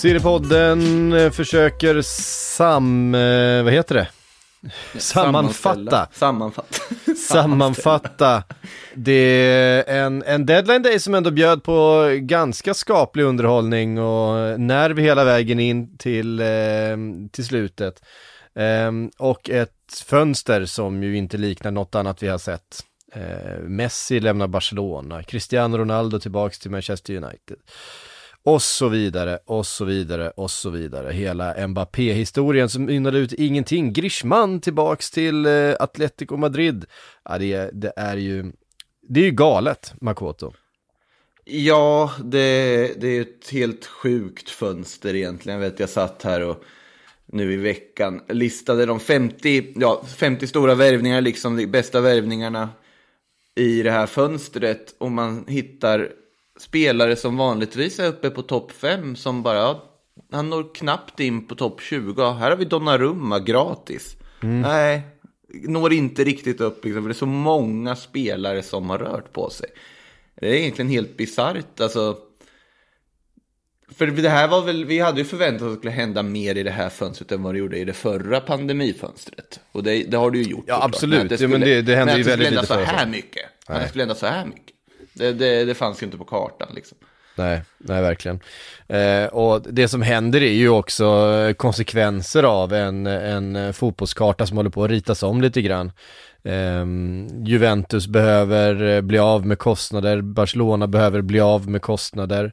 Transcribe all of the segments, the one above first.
Seriepodden eh, försöker sam... eh, Vad heter det? Sammanfatta. Sammanfatta. Sammanfatta. Det är en, en deadline day som ändå bjöd på ganska skaplig underhållning och nerv hela vägen in till, eh, till slutet. Ehm, och ett fönster som ju inte liknar något annat vi har sett. Eh, Messi lämnar Barcelona, Cristiano Ronaldo tillbaks till Manchester United. Och så vidare, och så vidare, och så vidare. Hela Mbappé-historien som mynnade ut ingenting. Grishman tillbaks till eh, Atletico Madrid. Ja, det, är- det är ju, det är ju galet, Makoto. Ja, det, det är ett helt sjukt fönster egentligen. Jag vet, jag satt här och nu i veckan listade de 50, ja, 50 stora värvningar, liksom de bästa värvningarna i det här fönstret. Och man hittar spelare som vanligtvis är uppe på topp 5 som bara, han når knappt in på topp 20. Ja, Här har vi Donnarumma gratis. Nej, når inte riktigt upp, liksom, för det är så många spelare som har rört på sig. Det är egentligen helt bisarrt. Alltså, för det här var väl, vi hade ju förväntat oss att det skulle hända mer i det här fönstret än vad det gjorde i det förra pandemifönstret. Och det, det har det ju gjort. Ja, absolut. Men Ja, men det- det hände men ju att det väldigt skulle lite hända så förra här året. mycket. Att det skulle hända så här mycket. Det, det, det fanns ju inte på kartan liksom. Nej, nej verkligen. Eh, och det som händer är ju också eh, konsekvenser av en, en eh, fotbollskarta som håller på att ritas om lite grann. Ehm, Juventus behöver eh, bli av med kostnader, Barcelona behöver bli av med kostnader.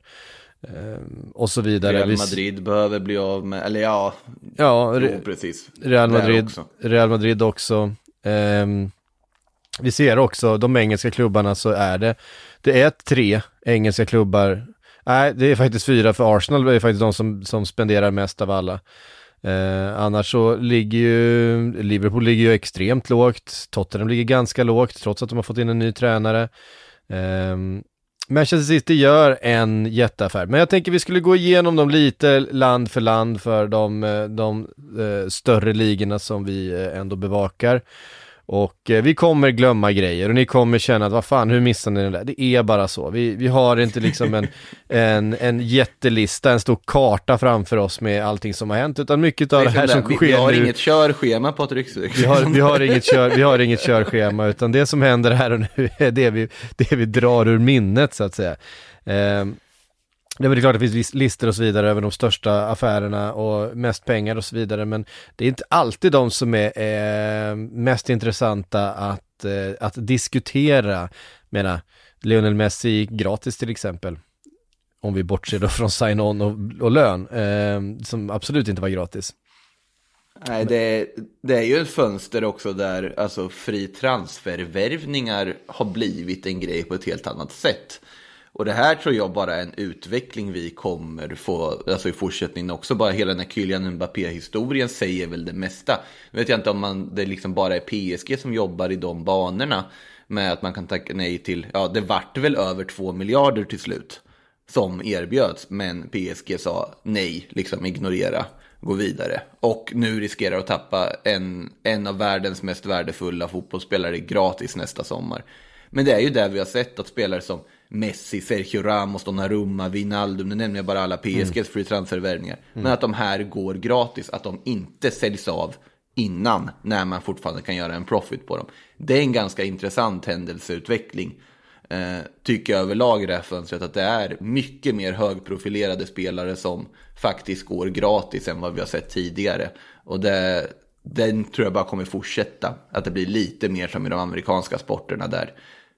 och så vidare. Real Madrid behöver bli av med, eller ja, Ja, jo, Re- precis. Real Madrid, också. Real Madrid också. Ehm, vi ser också, de engelska klubbarna så är det, det är tre engelska klubbar. Nej, det är faktiskt fyra för Arsenal är faktiskt de som, som spenderar mest av alla. Eh, annars så ligger ju, Liverpool ligger ju extremt lågt, Tottenham ligger ganska lågt trots att de har fått in en ny tränare. Eh, Manchester City gör en jätteaffär, men jag tänker vi skulle gå igenom dem lite land för land för de, eh, de, de större ligorna som vi eh, ändå bevakar. Och eh, vi kommer glömma grejer och ni kommer känna att vad fan, hur missar ni det där? Det är bara så. Vi, vi har inte liksom en, en, en jättelista, en stor karta framför oss med allting som har hänt, utan mycket av det, här som vi, sker vi har nu inget körschema Patrik. vi har, vi, har inget kör, vi har inget körschema, utan det som händer här och nu är det vi, det vi drar ur minnet så att säga. Ehm, det är väl klart att det finns listor och så vidare över de största affärerna och mest pengar och så vidare, men det är inte alltid de som är eh, mest intressanta att, eh, att diskutera. Jag menar, Lionel Messi gick gratis till exempel. Om vi bortser då från sign-on och, och lön, eh, som absolut inte var gratis. Nej, det, det är ju ett fönster också där alltså, fri transfervärvningar har blivit en grej på ett helt annat sätt. Och det här tror jag bara är en utveckling vi kommer få alltså i fortsättningen också. Bara hela den här Kylian Mbappé-historien säger väl det mesta. Nu vet jag inte om man, det liksom bara är PSG som jobbar i de banorna. Med att man kan tacka nej till, ja det vart väl över två miljarder till slut. Som erbjöds, men PSG sa nej, liksom ignorera, gå vidare. Och nu riskerar att tappa en, en av världens mest värdefulla fotbollsspelare gratis nästa sommar. Men det är ju där vi har sett att spelare som Messi, Sergio Ramos, Donnarumma, Wijnaldum, nu nämner jag bara alla PSGs free transfervärvningar. Men att de här går gratis, att de inte säljs av innan, när man fortfarande kan göra en profit på dem. Det är en ganska intressant händelseutveckling. Eh, tycker jag överlag i det här fönstret att det är mycket mer högprofilerade spelare som faktiskt går gratis än vad vi har sett tidigare. Och det, den tror jag bara kommer fortsätta. Att det blir lite mer som i de amerikanska sporterna där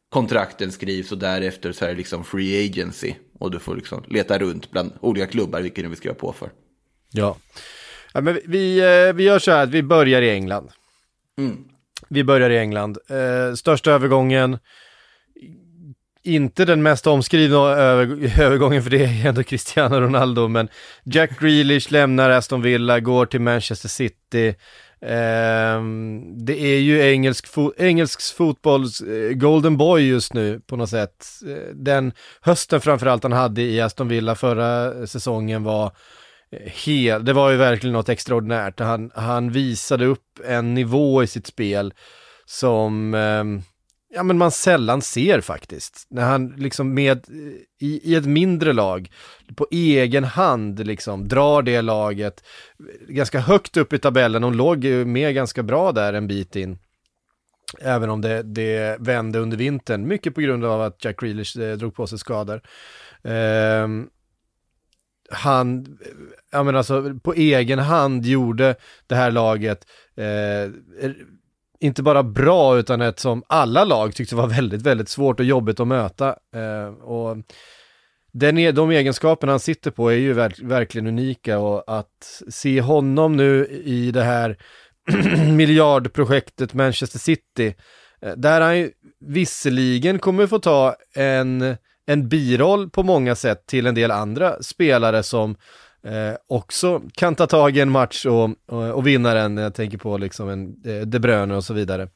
kontrakten skrivs och därefter så är det liksom free agency. Och du får liksom leta runt bland olika klubbar vilken du vill skriva på för. Ja. ja men vi- vi, eh, gör så här att vi börjar i England. Mm. Vi börjar i England. Eh, största övergången, inte den mest omskrivna över, övergången för det är ändå Cristiano Ronaldo, men Jack Grealish lämnar Aston Villa, går till Manchester City. Eh, det är ju engelsk, fo engelsk fotbolls eh, golden boy just nu på något sätt. Eh, Den hösten framförallt han hade i Aston Villa förra säsongen var eh, helt, det var ju verkligen något extraordinärt. Han, han visade upp en nivå i sitt spel som ehm, ja men man sällan ser faktiskt. När han liksom med, eh, i, i ett mindre lag, på egen hand liksom, drar det laget eh, ganska högt upp i tabellen. De låg ju med ganska bra där en bit in. Även om det, det vände under vintern, mycket på grund av att Jack Grealish eh, drog på sig skador. Ehm, eh, han, ja men alltså på egen hand gjorde det här laget eh, inte bara bra utan ett som alla lag tyckte var väldigt, väldigt svårt och jobbigt att möta. Eh, och den, e- de egenskaperna han sitter på är ju verk, verkligen unika och att se honom nu i det här miljardprojektet Manchester City, eh, där han ju visserligen kommer få ta en, en biroll på många sätt till en del andra spelare som eh, också kan ta tag i en match och, och, och vinna den. Jag tänker på liksom en eh, De Bruyne och så vidare.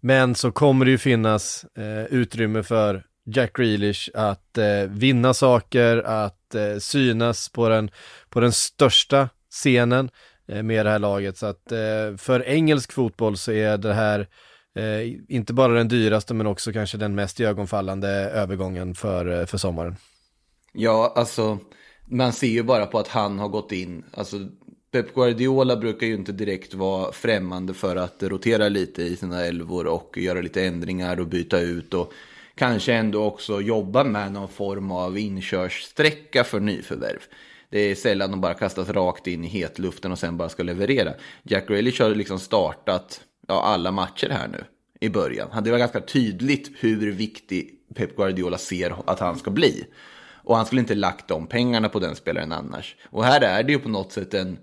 Men så kommer det ju finnas eh, utrymme för Jack Grealish att eh, vinna saker, att eh, synas på den, på den största scenen eh, med det här laget. Så att eh, för engelsk fotboll så är det här eh, inte bara den dyraste men också kanske den mest ögonfallande övergången för, eh, för sommaren. Ja, alltså man ser ju bara på att han har gått in. Alltså Pep Guardiola brukar ju inte direkt vara främmande för att rotera lite i sina elvor och göra lite ändringar och byta ut och kanske ändå också jobba med någon form av inkörssträcka för nyförvärv. Det är sällan de bara kastas rakt in i hetluften och sen bara ska leverera. Jack Grealish har liksom startat ja, alla matcher här nu i början. Det var ganska tydligt hur viktig Pep Guardiola ser att han ska bli. Och han skulle inte lagt de pengarna på den spelaren annars. Och här är det ju på något sätt en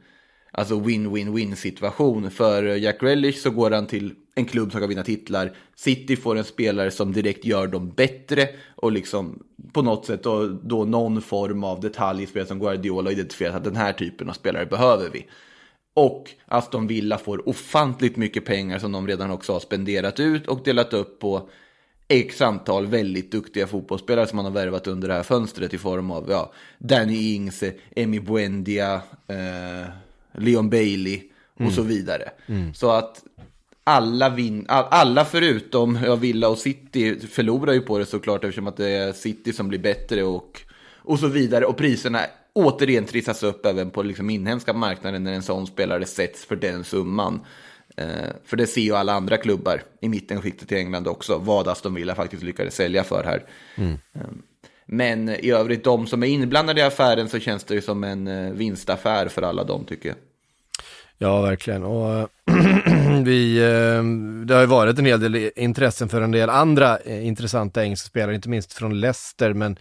alltså win-win-win situation. För Jack Relish så går han till en klubb som kan vinna titlar. City får en spelare som direkt gör dem bättre och liksom på något sätt då, då någon form av detalj i spelet som Guardiola identifierat att den här typen av spelare behöver vi. Och Aston Villa får ofantligt mycket pengar som de redan också har spenderat ut och delat upp på x antal väldigt duktiga fotbollsspelare som man har värvat under det här fönstret i form av ja, Danny Ings, Emi Buendia, eh, Leon Bailey och Mm. så vidare. Så att alla, vin alla förutom ja, Villa och City förlorar ju på det såklart eftersom att det är City som blir bättre och, och så vidare. Och priserna återigen trissas upp även på liksom inhemska marknaden när en sån spelare sätts för den summan. Eh, för det ser ju alla andra klubbar i mittenskiktet i England också, vad Aston Villa faktiskt lyckades sälja för här. Eh, Men i övrigt, de som är inblandade i affären så känns det ju som en eh, vinstaffär för alla dem tycker jag. Ja, verkligen. Och vi, eh, det har ju varit en hel del intressen för en del andra intressanta engelska spelare, inte minst från Leicester, men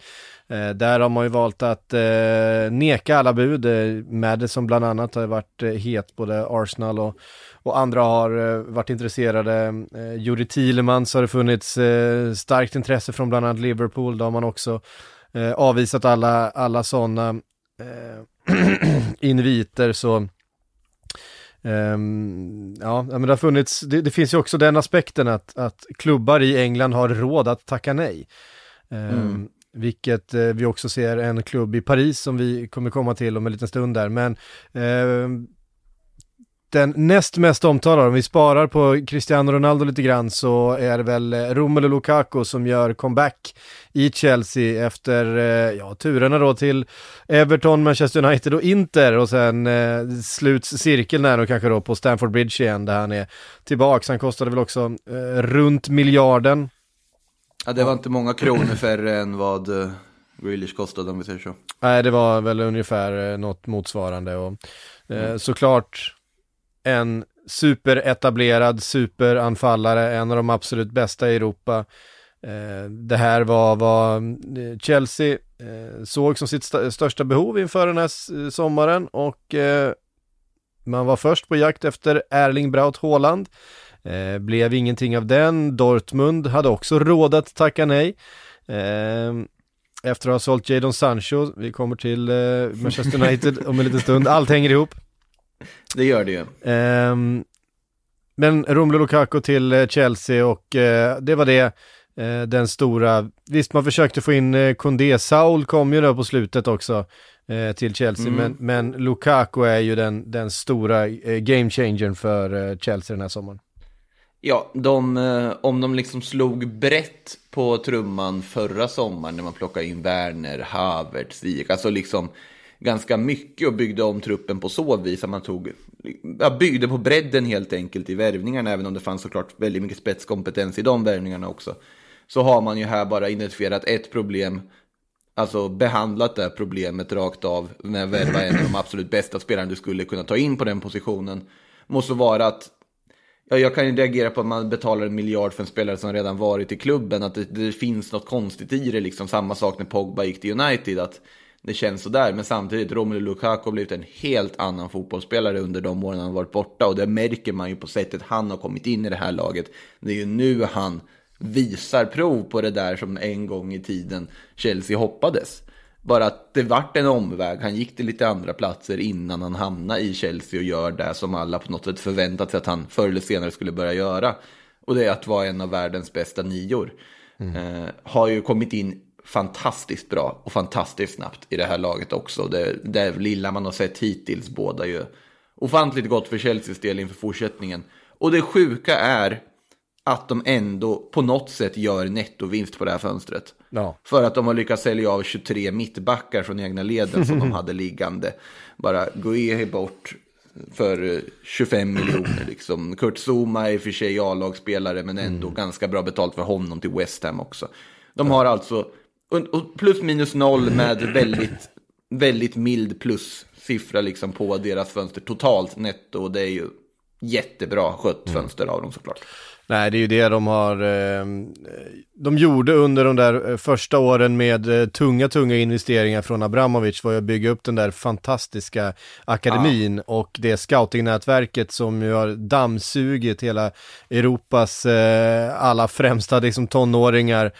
där har man ju valt att neka alla bud. Madison bland annat har ju varit het, både Arsenal och, och andra har eh, varit intresserade. Eh, Juri Thielemans har det funnits eh, starkt intresse från bland annat Liverpool, då har man också eh, avvisat alla, alla sådana eh, inviter, så Ehm, ja, men det har funnits, det, det finns ju också den aspekten att, att klubbar i England har råd att tacka nej. Ehm, Vilket eh, vi också ser en klubb i Paris som vi kommer komma till om en liten stund där. Men ehm, den näst mest omtalade, om vi sparar på Cristiano Ronaldo lite grann, så är det väl eh, Romelu Lukaku som gör comeback i Chelsea efter, eh, ja, turerna då till Everton, Manchester United och Inter och sen eh, sluts cirkeln där och kanske då på Stamford Bridge igen där han är tillbaks. Han kostade väl också eh, runt miljarden. Ja, det var inte många kronor färre än vad uh, Grealish kostade om vi säger så. Nej, det var väl ungefär eh, något motsvarande och eh, såklart en superetablerad superanfallare, en av de absolut bästa i Europa. Eh, det här var vad eh, Chelsea eh, såg som sitt största behov inför den här sommaren och man var först på jakt efter Erling Braut Haaland. Blev ingenting av den. Dortmund hade också råd att tacka nej. Efter att ha sålt Jadon Sancho, vi kommer till Manchester United om en liten stund, allt hänger ihop. Det gör det ju. Ehm, men Romelu Lukaku till eh, Chelsea och eh, det var det. Eh, den stora, visst man försökte få in eh, Koundé, Saul kom ju då på slutet också till Chelsea, Mm. men, men Lukaku är ju den, den stora game changern för Chelsea den här sommaren. Ja, de, om de liksom slog brett på trumman förra sommaren när man plockade in Werner, Havertz, Ziyech, alltså liksom ganska mycket och byggde om truppen på så vis att man tog, ja, byggde på bredden helt enkelt i värvningarna, även om det fanns såklart väldigt mycket spetskompetens i de värvningarna också. Så har man ju här bara identifierat ett problem, alltså behandlat det här problemet rakt av med att värva en av de absolut bästa spelarna du skulle kunna ta in på den positionen. Måste vara att Ja, jag kan ju reagera på att man betalar en miljard för en spelare som redan varit i klubben, att det, det finns något konstigt i det, liksom samma sak när Pogba gick till United, att det känns sådär, men samtidigt Romelu Lukaku har blivit en helt annan fotbollsspelare under de åren han varit borta och det märker man ju på sättet han har kommit in i det här laget. Det är ju nu han visar prov på det där som en gång i tiden Chelsea hoppades. Bara att det vart en omväg. Han gick till lite andra platser innan han hamnade i Chelsea och gör det som alla på något sätt förväntat sig att han förr eller senare skulle börja göra. Och det är att vara en av världens bästa nior. Eh, har ju kommit in fantastiskt bra och fantastiskt snabbt i det här laget också. Det, det lilla man har sett hittills båda ju ofantligt gott för Chelseas del inför fortsättningen. Och det sjuka är att de ändå på något sätt gör nettovinst på det här fönstret. Ja. För att de har lyckats sälja av 23 mittbackar från egna leden som de hade liggande. Bara Guehi bort för eh, 25 miljoner liksom. Kurt Zuma är i och för sig A-lagsspelare men ändå ganska bra betalt för honom till West Ham också. De har alltså och- plus minus noll med väldigt, väldigt mild plussiffra liksom på deras fönster totalt netto. Och det är ju jättebra skött fönster av dem såklart. Nej, det är ju det de har, eh, de gjorde under de där eh, första åren med eh, tunga, tunga investeringar från Abramovic var ju att bygga upp den där fantastiska akademin och det scoutingnätverket som ju har dammsugit hela Europas alla främsta liksom, tonåringar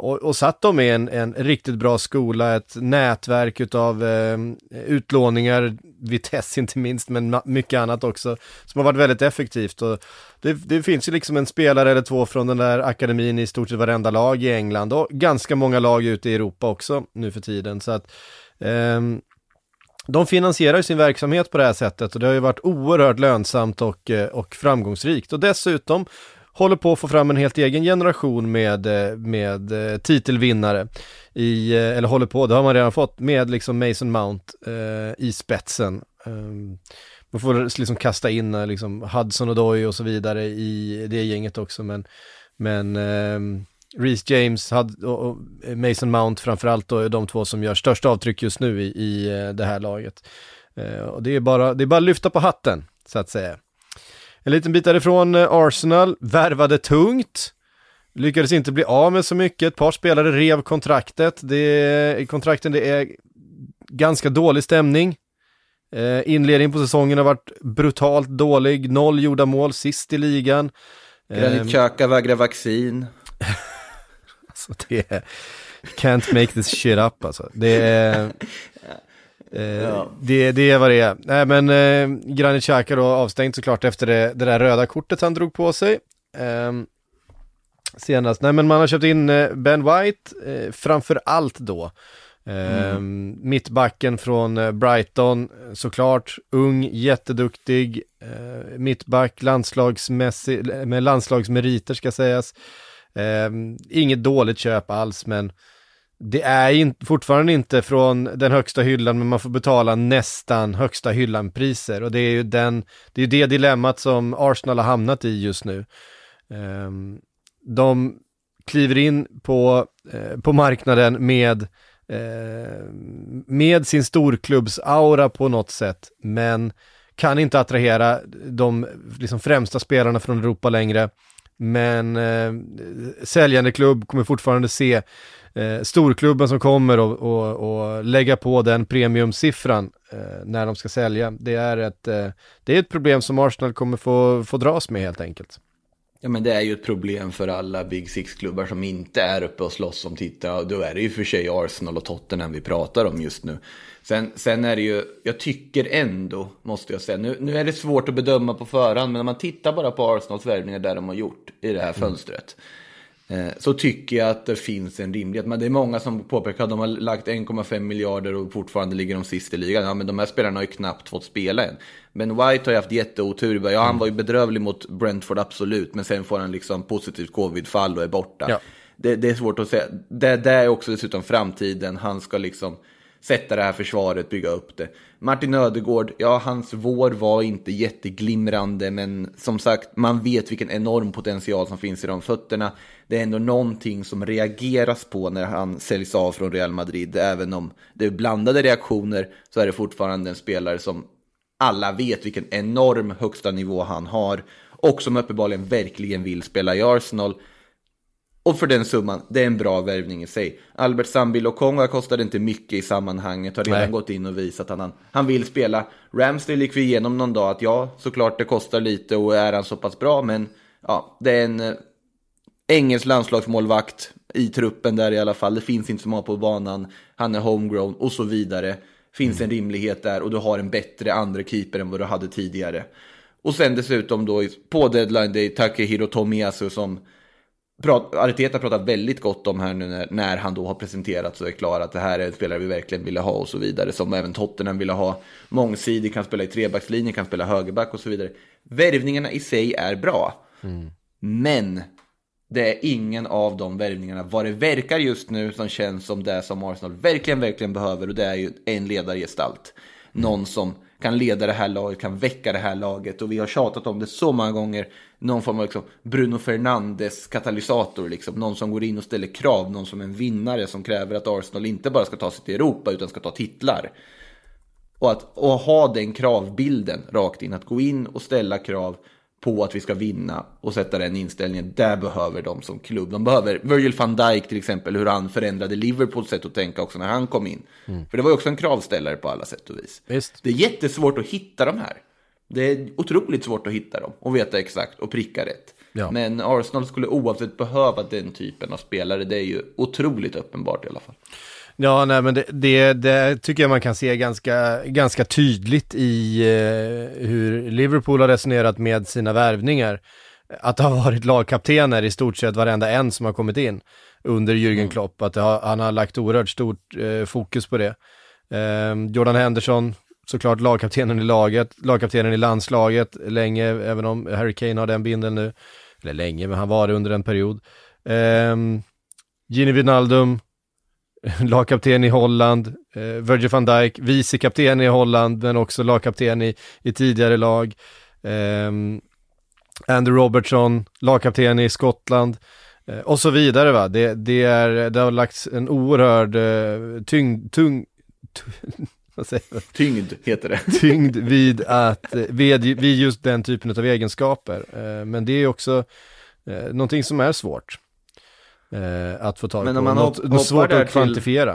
och, och satt dem i en, en riktigt bra skola, ett nätverk utav eh, utlåningar, Vitesse inte minst, men mycket annat också, som har varit väldigt effektivt. Och det, det finns ju liksom en spelare eller två från den där akademin i stort sett varenda lag i England och ganska många lag ute i Europa också nu för tiden. Så att eh, de finansierar ju sin verksamhet på det här sättet och det har ju varit oerhört lönsamt och, eh, och framgångsrikt. Och dessutom håller på att få fram en helt egen generation med, eh, med eh, titelvinnare. I, eller håller på, det har man redan fått, med liksom Mason Mount eh, i spetsen. Eh, man får liksom kasta in eh, liksom Hudson och Doy och så vidare i det gänget också, men, men eh, Reece James had, och, Mason Mount framförallt då är de två som gör störst avtryck just nu i, i eh, det här laget. Eh, och det är, bara, det är bara att lyfta på hatten, så att säga. En liten bit därifrån, eh, Arsenal värvade tungt. Lyckades inte bli av med så mycket, ett par spelare rev kontraktet. Det, kontrakten det är ganska dålig stämning. Eh, inledningen på säsongen har varit brutalt dålig, noll gjorda mål, sist i ligan. Granit Xhaka vägrar vaccin. Alltså det är, can't make this shit up alltså. Det är, eh, Ja. det, det är vad det är. Nej men eh, Granit Xhaka då avstängd såklart efter det, det där röda kortet han drog på sig. Ehm, senast. Nej men man har köpt in eh, Ben White, eh, framför allt då. Ehm, Mittbacken från eh, Brighton, såklart, ung, jätteduktig, eh, mittback, landslagsmässig, med landslagsmeriter ska sägas. Eh, inget dåligt köp alls, men det är in, fortfarande inte från den högsta hyllan, men man får betala nästan högsta hyllan-priser. Och det är ju den, det är det dilemmat som Arsenal har hamnat i just nu. Eh, de kliver in på, eh, på marknaden med, eh, med sin storklubbsaura på något sätt, men kan inte attrahera de liksom, främsta spelarna från Europa längre. Men eh, säljande klubb kommer fortfarande se eh, storklubben som kommer och, och, och lägga på den premiumsiffran eh, när de ska sälja. Det är, ett, eh, det är ett problem som Arsenal kommer få, få dras med helt enkelt. Ja men det är ju ett problem för alla Big Six-klubbar som inte är uppe och slåss om titlar. Då är det ju för sig Arsenal och Tottenham vi pratar om just nu. Sen, sen är det ju, jag tycker ändå, måste jag säga, nu, nu är det svårt att bedöma på förhand, men om man tittar bara på Arsenals värvningar där de har gjort i det här fönstret. Mm så tycker jag att det finns en rimlighet. Men det är många som påpekar att de har lagt 1,5 miljarder och fortfarande ligger de sist i ligan. Ja, men de här spelarna har ju knappt fått spela än. Men White har ju haft jätteotur. Ja, han var ju bedrövlig mot Brentford, absolut. Men sen får han liksom positivt covid-fall och är borta. Ja. Det, det är svårt att säga. Det, det är också dessutom framtiden. Han ska liksom sätta det här försvaret, bygga upp det. Martin Ödegård, ja hans vår var inte jätteglimrande men som sagt man vet vilken enorm potential som finns i de fötterna. Det är ändå någonting som reageras på när han säljs av från Real Madrid. Även om det är blandade reaktioner så är det fortfarande en spelare som alla vet vilken enorm högsta nivå han har och som uppenbarligen verkligen vill spela i Arsenal. Och för den summan, det är en bra värvning i sig. Albert Sambi Lokonga kostade inte mycket i sammanhanget, har redan Nej. gått in och visat att han, han vill spela. Ramsdale gick vi igenom någon dag att ja, såklart det kostar lite och är han så pass bra, men ja, det är en eh, engelsk landslagsmålvakt i truppen där i alla fall. Det finns inte så många på banan, han är homegrown och så vidare. Finns en rimlighet där och du har en bättre andra keeper än vad du hade tidigare. Och sen dessutom då på deadline day Takehiro Tomiyasu som prat, Arteta pratar väldigt gott om här nu när, när han då har presenterats och är klar att det här är en spelare vi verkligen ville ha och så vidare. Som även Tottenham ville ha. Mångsidig, kan spela i trebackslinjen, kan spela högerback och så vidare. Värvningarna i sig är bra. Men det är ingen av de värvningarna, vad det verkar just nu, som känns som det som Arsenal verkligen, verkligen behöver. Och det är ju en ledargestalt. Någon som kan leda det här laget, kan väcka det här laget. Och vi har tjatat om det så många gånger. Någon form av liksom Bruno Fernandes katalysator, liksom. Någon som går in och ställer krav, någon som är en vinnare som kräver att Arsenal inte bara ska ta sig till Europa utan ska ta titlar. Och att och ha den kravbilden rakt in, att gå in och ställa krav på att vi ska vinna och sätta den inställningen. Där behöver de som klubb. De behöver Virgil van Dijk till exempel, hur han förändrade Liverpools sätt att tänka också när han kom in. För det var ju också en kravställare på alla sätt och vis. Visst. Det är jättesvårt att hitta de här. Det är otroligt svårt att hitta dem och veta exakt och pricka rätt. Ja. Men Arsenal skulle oavsett behöva den typen av spelare. Det är ju otroligt uppenbart i alla fall. Ja, nej men det, det, det tycker jag man kan se ganska, ganska tydligt i eh, hur Liverpool har resonerat med sina värvningar. Att det har varit lagkaptener i stort sett varenda en som har kommit in under Jürgen Klopp. Att har, han har lagt oerhört stort eh, fokus på det. Eh, Jordan Henderson, såklart lagkaptenen i laget, lagkaptenen i landslaget länge, även om Harry Kane har den bindeln nu. Eller länge, men han var det under en period. Eh, Gini Wijnaldum, lagkapten i Holland, eh, Virgil van Dijk, vicekapten i Holland, men också lagkapten i, i tidigare lag. Ehm, Andrew Robertson, lagkapten i Skottland eh, och så vidare. Va? Det, det, är, det har lagts en oerhörd eh, tyngd, tung, Tyngd heter det. tyngd vid, att, eh, vid, vid just den typen av egenskaper. Eh, men det är också eh, någonting som är svårt eh, att få tag Men på. om man Något, hoppar svårt där att till- kvantifiera.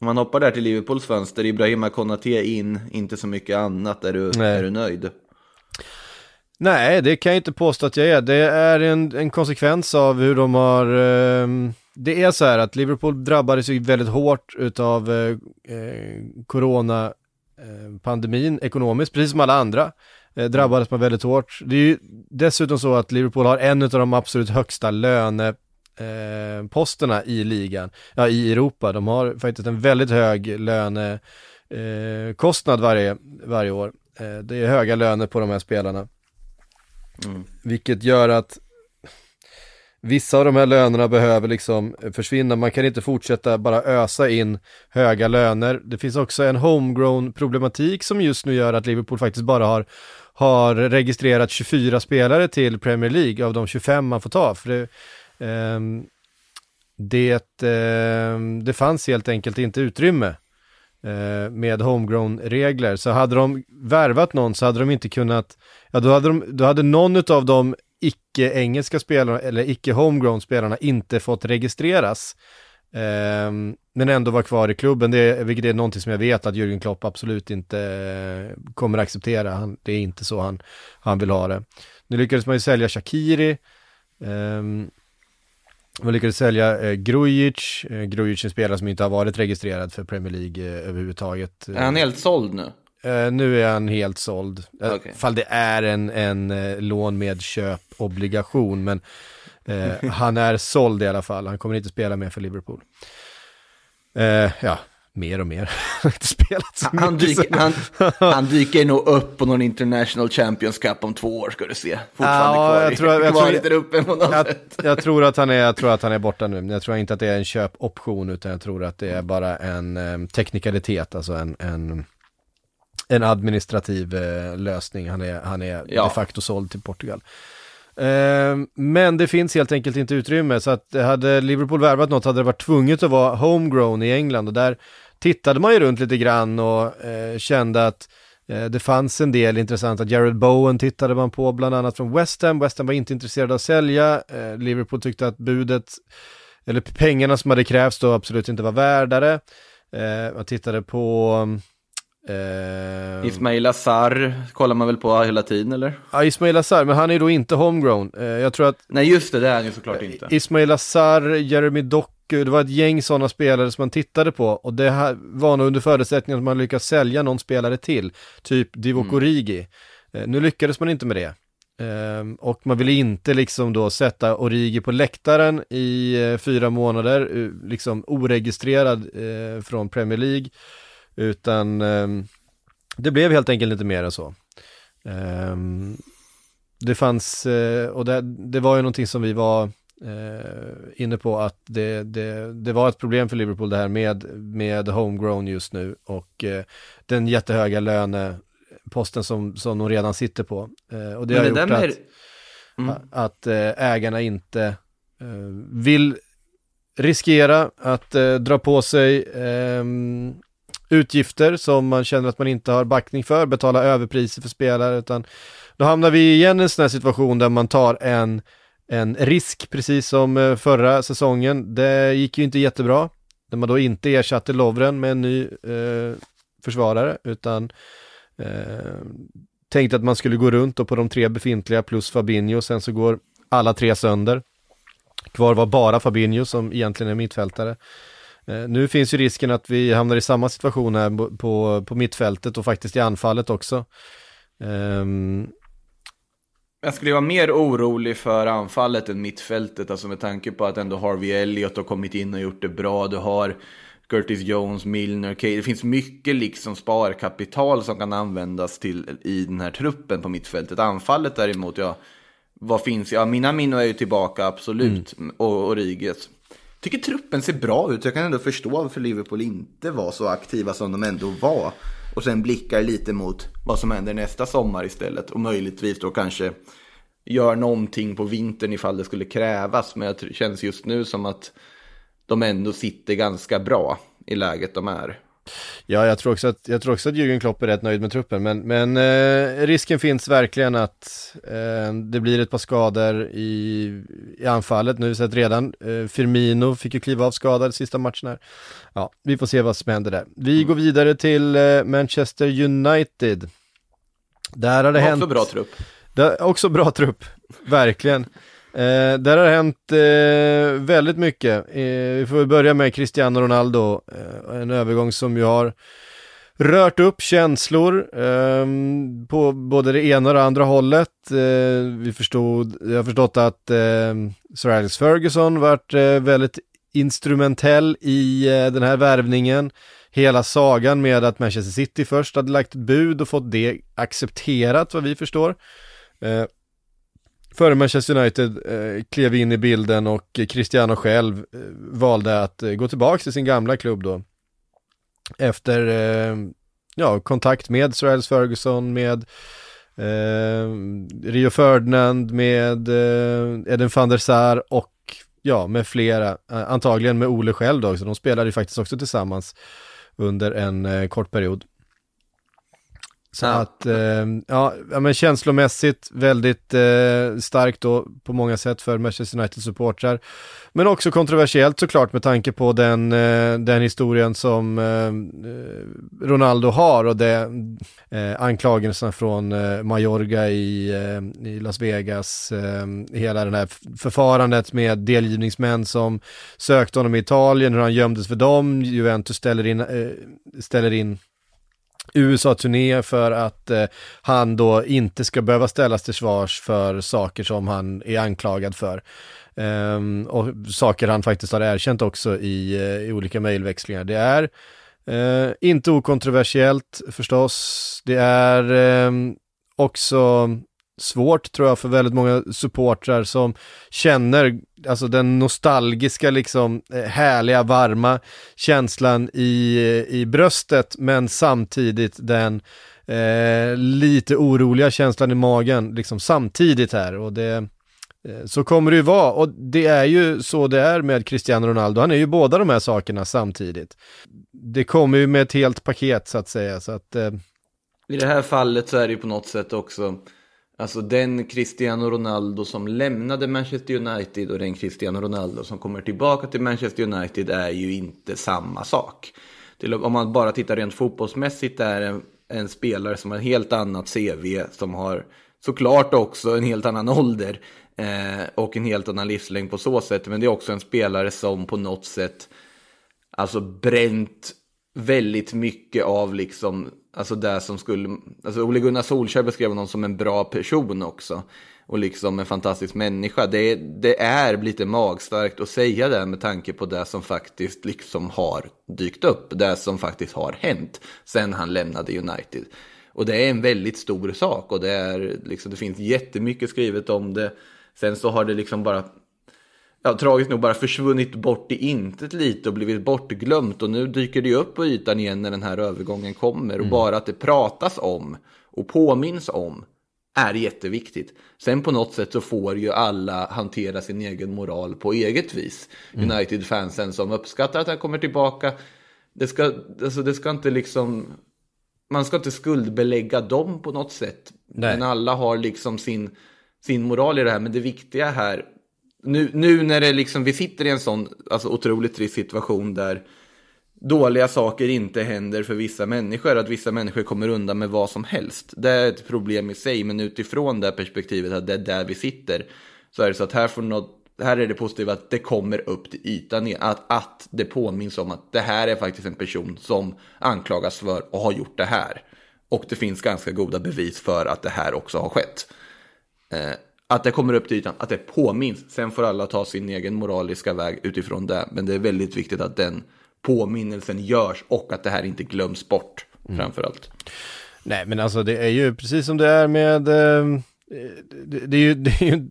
Om man hoppar där till Liverpools fönster, Ibrahima Konaté in, inte så mycket annat. Är du, Nej. är du nöjd? Nej, det kan jag inte påstå att jag är. Det är en, en konsekvens av hur de har... ehm, det är så här att Liverpool drabbades ju väldigt hårt utav eh, eh, corona-pandemin ekonomiskt, precis som alla andra. Eh, drabbades man väldigt hårt. Det är ju dessutom så att Liverpool har en av de absolut högsta löne eh, posterna i ligan, ja i Europa. De har faktiskt en väldigt hög lönekostnad eh, varje, varje år. Eh, det är höga löner på de här spelarna. Vilket gör att vissa av de här lönerna behöver liksom eh, försvinna. Man kan inte fortsätta bara ösa in höga löner. Det finns också en homegrown problematik som just nu gör att Liverpool faktiskt bara har, har registrerat 24 spelare till Premier League av de 25 man får ta. För det, eh, det, eh, det fanns helt enkelt inte utrymme eh, med homegrown-regler. Så hade de värvat någon så hade de inte kunnat, ja då hade, de, då hade någon av dem icke-engelska spelarna eller icke-homegrown-spelarna inte fått registreras. Eh, men ändå vara kvar i klubben, det, vilket är någonting som jag vet att Jürgen Klopp absolut inte eh, kommer acceptera. Han, det är inte så han, han vill ha det. Nu lyckades man ju sälja Shakiri Eh, man lyckades sälja eh, Grujic, eh, Grujic är en spelare som inte har varit registrerad för Premier League eh, överhuvudtaget. Är han helt såld nu? Eh, nu är han helt såld. Okej. Fall det är en, en eh, lån med köpobligation, men eh, han är såld i alla fall. Han kommer inte spela mer för Liverpool. Ja, mer och mer. han inte spelat så Han mycket. dyker, han, han dyker nog upp på någon International Champions Cup om två år ska du se. Fortfarande Ja, kvar, jag tror- jag tror- lite där uppe på något jag, sätt. jag, tror att han är, jag tror att han är borta nu. Jag tror inte att det är en köpoption, utan jag tror att det är bara en eh, teknikalitet, alltså en, en, en administrativ eh, lösning. Han är, han är Ja. de facto såld till Portugal. Eh, men det finns helt enkelt inte utrymme, så att hade Liverpool värvat något hade det varit tvunget att vara homegrown i England och där tittade man ju runt lite grann och eh, kände att eh, det fanns en del intressanta, Jared Bowen tittade man på bland annat från West Ham, West Ham var inte intresserade av att sälja, eh, Liverpool tyckte att budet, eller pengarna som hade krävts då absolut inte var värdare. Eh, man tittade på eh, Ismail Azar kollar man väl på hela tiden eller? ja, Ismail Azar, men han är då inte homegrown. Eh, jag tror att Nej just det, det är han ju såklart inte. Ismail Azar, Jeremy Doku, det var ett gäng sådana spelare som man tittade på och det här var nog under förutsättning att man lyckas sälja någon spelare till, typ Divock Origi. Eh, nu lyckades man inte med det. Ehm, och man ville inte liksom då sätta Origi på läktaren i eh, fyra månader, eh, liksom oregistrerad eh, från Premier League, utan ehm, det blev helt enkelt inte mer än så. Ehm, det fanns, eh, och det, det var ju någonting som vi var eh, inne på att det, det, det var ett problem för Liverpool det här med, med homegrown just nu och eh, den jättehöga löneposten som, som de redan sitter på. Och det Men har gjort att, Mm. att ägarna inte vill riskera att dra på sig ehm, utgifter som man känner att man inte har backning för, betala överpriser för spelare, utan då hamnar vi igen i en sån här situation där man tar en, en risk, precis som eh, förra säsongen. Det gick ju inte jättebra, när man då inte ersatte Lovren med en ny eh, försvarare, utan eh, tänkte att man skulle gå runt och på de tre befintliga plus Fabinho, sen så går alla tre sönder. Kvar var bara Fabinho som egentligen är mittfältare. Eh, nu finns ju risken att vi hamnar i samma situation här på- på, mittfältet och faktiskt i anfallet också. Ehm, Jag skulle vara mer orolig för anfallet än mittfältet, alltså med tanke på att ändå Harvey Elliott har kommit in och gjort det bra. Du har Curtis Jones, Milner, Kane. Det finns mycket liksom sparkapital som kan användas till i den här truppen på mittfältet. Anfallet däremot, ja, vad finns? Ja, Minamino är ju tillbaka, absolut. Och Origes. Tycker truppen ser bra ut. Jag kan ändå förstå varför Liverpool inte var så aktiva som de ändå var. Och sen blickar lite mot vad som händer nästa sommar istället. Och möjligtvis då kanske gör någonting på vintern ifall det skulle krävas. Men det känns just nu som att de ändå sitter ganska bra i läget de är. Ja, jag tror också att, jag tror också att Jürgen Klopp är rätt nöjd med truppen, men, men eh, risken finns verkligen att eh, det blir ett par skador i, i anfallet. Nu har vi sett redan, eh, Firmino fick ju kliva av skadad sista matchen här. Ja, vi får se vad som händer där. Vi går vidare till eh, Manchester United. Där har det De har hänt... också bra trupp. Det också bra trupp, verkligen. Eh, där har det hänt eh, väldigt mycket. Eh, vi får börja med Cristiano Ronaldo, eh, en övergång som ju har rört upp känslor eh, på både det ena och det andra hållet. Eh, vi förstod, jag har förstått att eh, Sir Alex Ferguson varit eh, väldigt instrumentell i eh, den här värvningen. Hela sagan med att Manchester City först hade lagt ett bud och fått det accepterat vad vi förstår. Eh, Före Manchester United eh, klev in i bilden och Cristiano själv eh, valde att eh, gå tillbaka till sin gamla klubb då. Efter eh, ja, kontakt med Sir Alex Ferguson, med eh, Rio Ferdinand, med eh, Eden van der Sar och ja, med flera, eh, antagligen med Ole själv då, så de spelade ju faktiskt också tillsammans under en eh, kort period. Så Ja. att, eh, ja, men känslomässigt väldigt eh, starkt då på många sätt för Manchester United-supportrar. Men också kontroversiellt såklart med tanke på den, eh, den historien som eh, eh, Ronaldo har och det eh, anklagelserna från eh, Mayorga i, i Las Vegas, eh, hela det här förfarandet med delgivningsmän som sökte honom i Italien, hur han gömdes för dem, Juventus ställer in, ställer in USA-turné för att eh, han då inte ska behöva ställas till svars för saker som han är anklagad för. Ehm, och saker han faktiskt har erkänt också i, eh, i olika mejlväxlingar. Det är eh, inte okontroversiellt förstås. Det är eh, också svårt tror jag för väldigt många supportrar som känner alltså den nostalgiska liksom eh, härliga varma känslan i, eh, i bröstet men samtidigt den eh, lite oroliga känslan i magen liksom samtidigt här och det eh, så kommer det ju vara och det är ju så det är med Cristiano Ronaldo. Han är ju båda de här sakerna samtidigt. Det kommer ju med ett helt paket så att säga så att eh, I det här fallet så är det ju på något sätt också Alltså den Cristiano Ronaldo som lämnade Manchester United och den Cristiano Ronaldo som kommer tillbaka till Manchester United är ju inte samma sak. Om man bara tittar rent fotbollsmässigt är en, en spelare som har ett helt annat CV, som har såklart också en helt annan ålder eh, och en helt annan livslängd på så sätt. Men det är också en spelare som på något sätt alltså bränt väldigt mycket av liksom, alltså det som skulle, alltså Ole Gunnar Solskjaer beskrev honom som en bra person också. Och liksom en fantastisk människa. Det, det är lite magstarkt att säga det med tanke på det som faktiskt liksom har dykt upp. Det som faktiskt har hänt sen han lämnade United. Och det är en väldigt stor sak och det, är, liksom, det finns jättemycket skrivet om det. Sen så har det liksom bara ja, tragiskt nog bara försvunnit bort i intet lite och blivit bortglömt. Och nu dyker det upp på ytan igen när den här övergången kommer. Och bara att det pratas om och påminns om är jätteviktigt. Sen på något sätt så får ju alla hantera sin egen moral på eget vis. United-fansen som uppskattar att han kommer tillbaka. Det ska, alltså det ska inte liksom... Man ska inte skuldbelägga dem på något sätt. Nej. Men alla har liksom sin, sin moral i det här. Men det viktiga här nu, nu när det liksom, vi sitter i en sån alltså, otroligt trist situation där dåliga saker inte händer för vissa människor, att vissa människor kommer undan med vad som helst. Det är ett problem i sig, men utifrån det här perspektivet att det är där vi sitter, så är det så att här, får något, här är det positiva att det kommer upp till ytan att, att det påminns om att det här är faktiskt en person som anklagas för och har gjort det här. Och det finns ganska goda bevis för att det här också har skett. Eh, att det kommer upp till ytan, att det påminns. Sen får alla ta sin egen moraliska väg utifrån det. Men det är väldigt viktigt att den påminnelsen görs och att det här inte glöms bort framför allt. Nej, men alltså det är ju precis som det är med, eh, det, det, är ju, det är ju,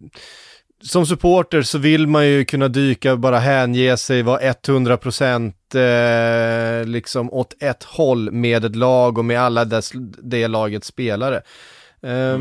som supporter så vill man ju kunna dyka, bara hänge sig, vara 100% eh, liksom åt ett håll med ett lag och med alla dess, det lagets spelare. Eh,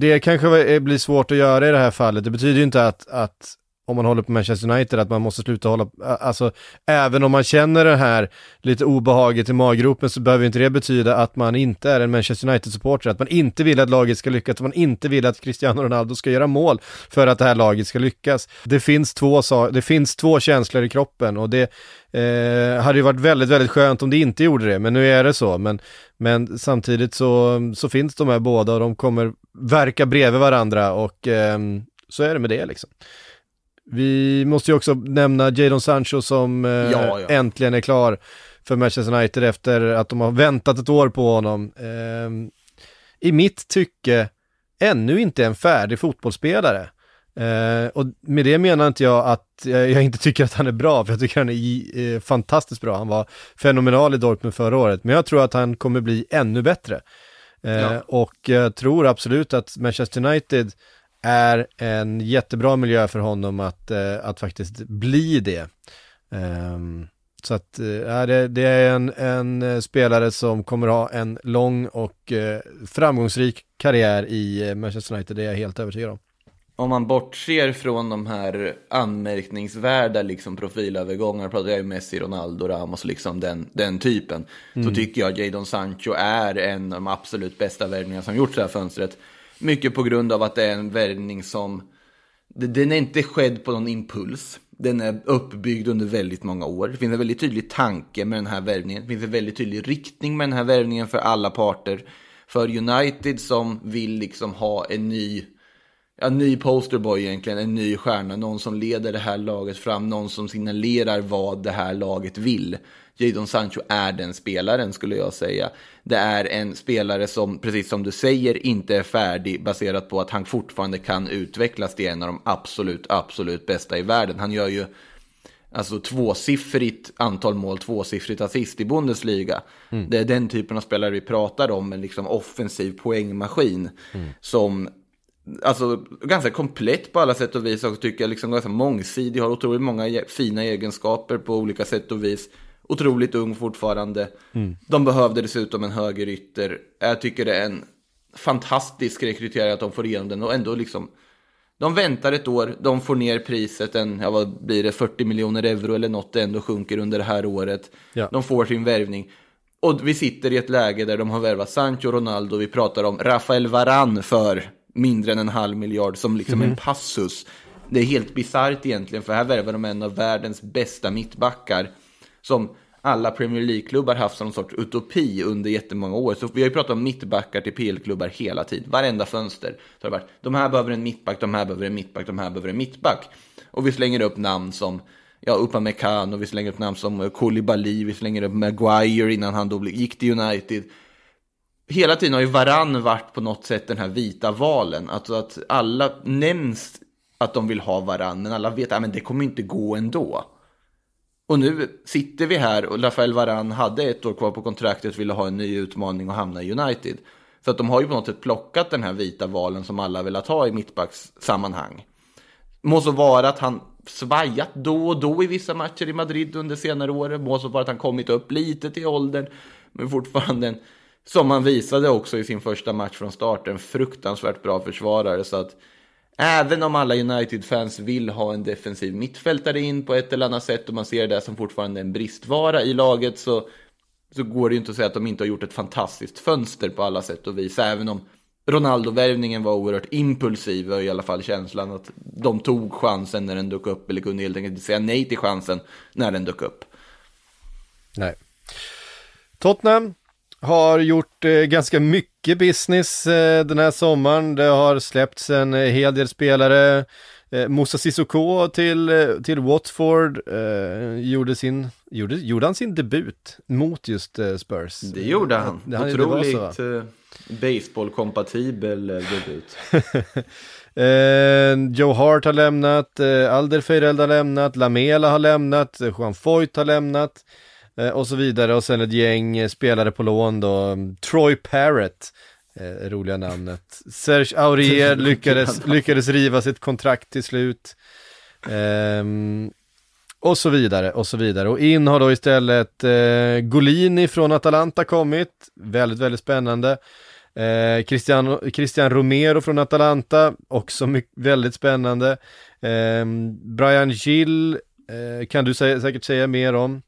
det kanske blir svårt att göra i det här fallet, det betyder ju inte att, att om man håller på Manchester United, att man måste sluta hålla, alltså även om man känner det här lite obehaget i maggropen så behöver inte det betyda att man inte är en Manchester United-supporter, att man inte vill att laget ska lyckas, att man inte vill att Cristiano Ronaldo ska göra mål för att det här laget ska lyckas. Det finns två, det finns två känslor i kroppen och det eh, hade ju varit väldigt, väldigt skönt om det inte gjorde det, men nu är det så. Men, men samtidigt så, så finns de här båda och de kommer verka bredvid varandra och ehm, så är det med det liksom. Vi måste ju också nämna Jadon Sancho som eh, Ja, ja. äntligen är klar för Manchester United efter att de har väntat ett år på honom. Ehm, I mitt tycke ännu inte en färdig fotbollsspelare. Eh, och med det menar inte jag att jag, inte tycker att han är bra, för jag tycker han är eh, fantastiskt bra. Han var fenomenal i Dortmund förra året, men jag tror att han kommer bli ännu bättre. Eh, Ja. Och jag tror absolut att Manchester United är en jättebra miljö för honom att, eh, att faktiskt bli det. Ehm, så att eh, ja, det, det är en, en spelare som kommer ha en lång och framgångsrik karriär i Manchester United, det är jag helt övertygad om. Om man bortser från de här anmärkningsvärda liksom, profilövergångar, pratar jag ju Messi, Ronaldo, Ramos, liksom den, den typen, så tycker jag Jadon Sancho är en av de absolut bästa värvningarna som gjorts det här fönstret. Mycket på grund av att det är en värvning som, den är inte skedd på någon impuls. Den är uppbyggd under väldigt många år. Det finns en väldigt tydlig tanke med den här värvningen. Det finns en väldigt tydlig riktning med den här värvningen för alla parter. För United som vill liksom ha en ny ja, ny posterboy egentligen, en ny stjärna, någon som leder det här laget fram, någon som signalerar vad det här laget vill. Jadon Sancho är den spelaren skulle jag säga. Det är en spelare som, precis som du säger, inte är färdig baserat på att han fortfarande kan utvecklas till en av de absolut, absolut bästa i världen. Han gör ju alltså tvåsiffrigt antal mål, tvåsiffrigt assist i Bundesliga. Det är den typen av spelare vi pratar om, en liksom offensiv poängmaskin som Alltså ganska komplett på alla sätt och vis och tycker jag liksom ganska mångsidig, har otroligt många e- fina egenskaper på olika sätt och vis. Otroligt ung fortfarande. De behövde dessutom en högerytter. Jag tycker det är en fantastisk rekrytering att de får igenom den och ändå liksom de väntar ett år, de får ner priset, en, ja, vad blir det, 40 miljoner euro eller något, det ändå sjunker under det här året. Ja. De får sin värvning. Och vi sitter i ett läge där de har värvat Sancho Ronaldo, vi pratar om Rafael Varan för mindre än en halv miljard som liksom en passus. Det är helt bisarrt egentligen, för här värvar de en av världens bästa mittbackar som alla Premier League-klubbar haft som någon sorts utopi under jättemånga år. Så vi har ju pratat om mittbackar till PL-klubbar hela tiden. Varenda fönster. Så har det varit, de här behöver en mittback, de här behöver en mittback, de här behöver en mittback. Och vi slänger upp namn som ja, Upamecano, vi slänger upp namn som Koulibaly, vi slänger upp Maguire innan han då gick till United. Hela tiden har ju Varann varit på något sätt den här vita valen. Alltså att alla nämns att de vill ha Varann, men alla vet ah, att det kommer inte gå ändå. Och nu sitter vi här och Rafael Varann hade ett år kvar på kontraktet, ville ha en ny utmaning och hamna i United. Så att de har ju på något sätt plockat den här vita valen som alla velat ha i mittbackssammanhang. Må så vara att han svajat då och då i vissa matcher i Madrid under senare år. Må så vara att han kommit upp lite till åldern. Men fortfarande, en, som han visade också i sin första match från start, en fruktansvärt bra försvarare. Så att även om alla United-fans vill ha en defensiv mittfältare in på ett eller annat sätt och man ser det som fortfarande en bristvara i laget så, så går det ju inte att säga att de inte har gjort ett fantastiskt fönster på alla sätt och vis. Även om Ronaldo-värvningen var oerhört impulsiv var i alla fall känslan att de tog chansen när den dök upp eller kunde helt enkelt säga nej till chansen när den dök upp. Nej. Tottenham har gjort eh, ganska mycket business eh, den här sommaren. Det har släppts en eh, hel del spelare. Eh, Moussa Sissoko till, eh, till Watford eh, gjorde, sin, gjorde, gjorde han sin debut mot just eh, Spurs. Det gjorde han. Det, han var Otroligt eh, baseball-kompatibel debut. Joe Hart har lämnat, eh, Alderweireld har lämnat, Lamela har lämnat, Juan Foyt har lämnat och så vidare och sen ett gäng eh, spelare på lån då, Troy Parrott, eh, roliga namnet, Serge Aurier lyckades, lyckades riva sitt kontrakt till slut. Ehm, och så vidare och så vidare och in har då istället eh, Golini från Atalanta kommit, väldigt väldigt spännande. Eh, Christian, Christian Romero från Atalanta, också mycket, väldigt spännande. Eh, Brian Gill eh, kan du sä säkert säga mer om.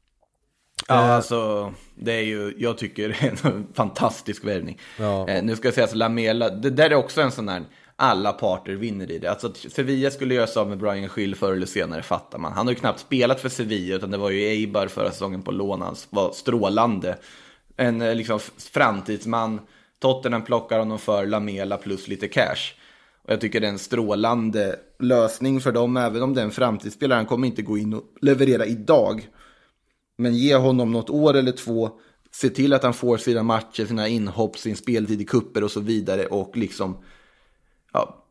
Ja, Eh, alltså det är ju, jag tycker det är en fantastisk värvning. Ja. Eh, nu ska jag säga att Lamela, det där är också en sån här, alla parter vinner i det. Alltså att Sevilla skulle göra sig av med Brian Schill förr eller senare fattar man. Han har ju knappt spelat för Sevilla, utan det var ju Eibar förra säsongen på lån, han var strålande. En eh, liksom framtidsman, Tottenham plockar honom för Lamela plus lite cash. Och jag tycker det är en strålande lösning för dem, även om den framtidsspelaren kommer inte gå in och leverera idag. Men ge honom något år eller två. Se till att han får sina matcher, sina inhopp, sin speltid i kupper och så vidare. Och liksom, ja,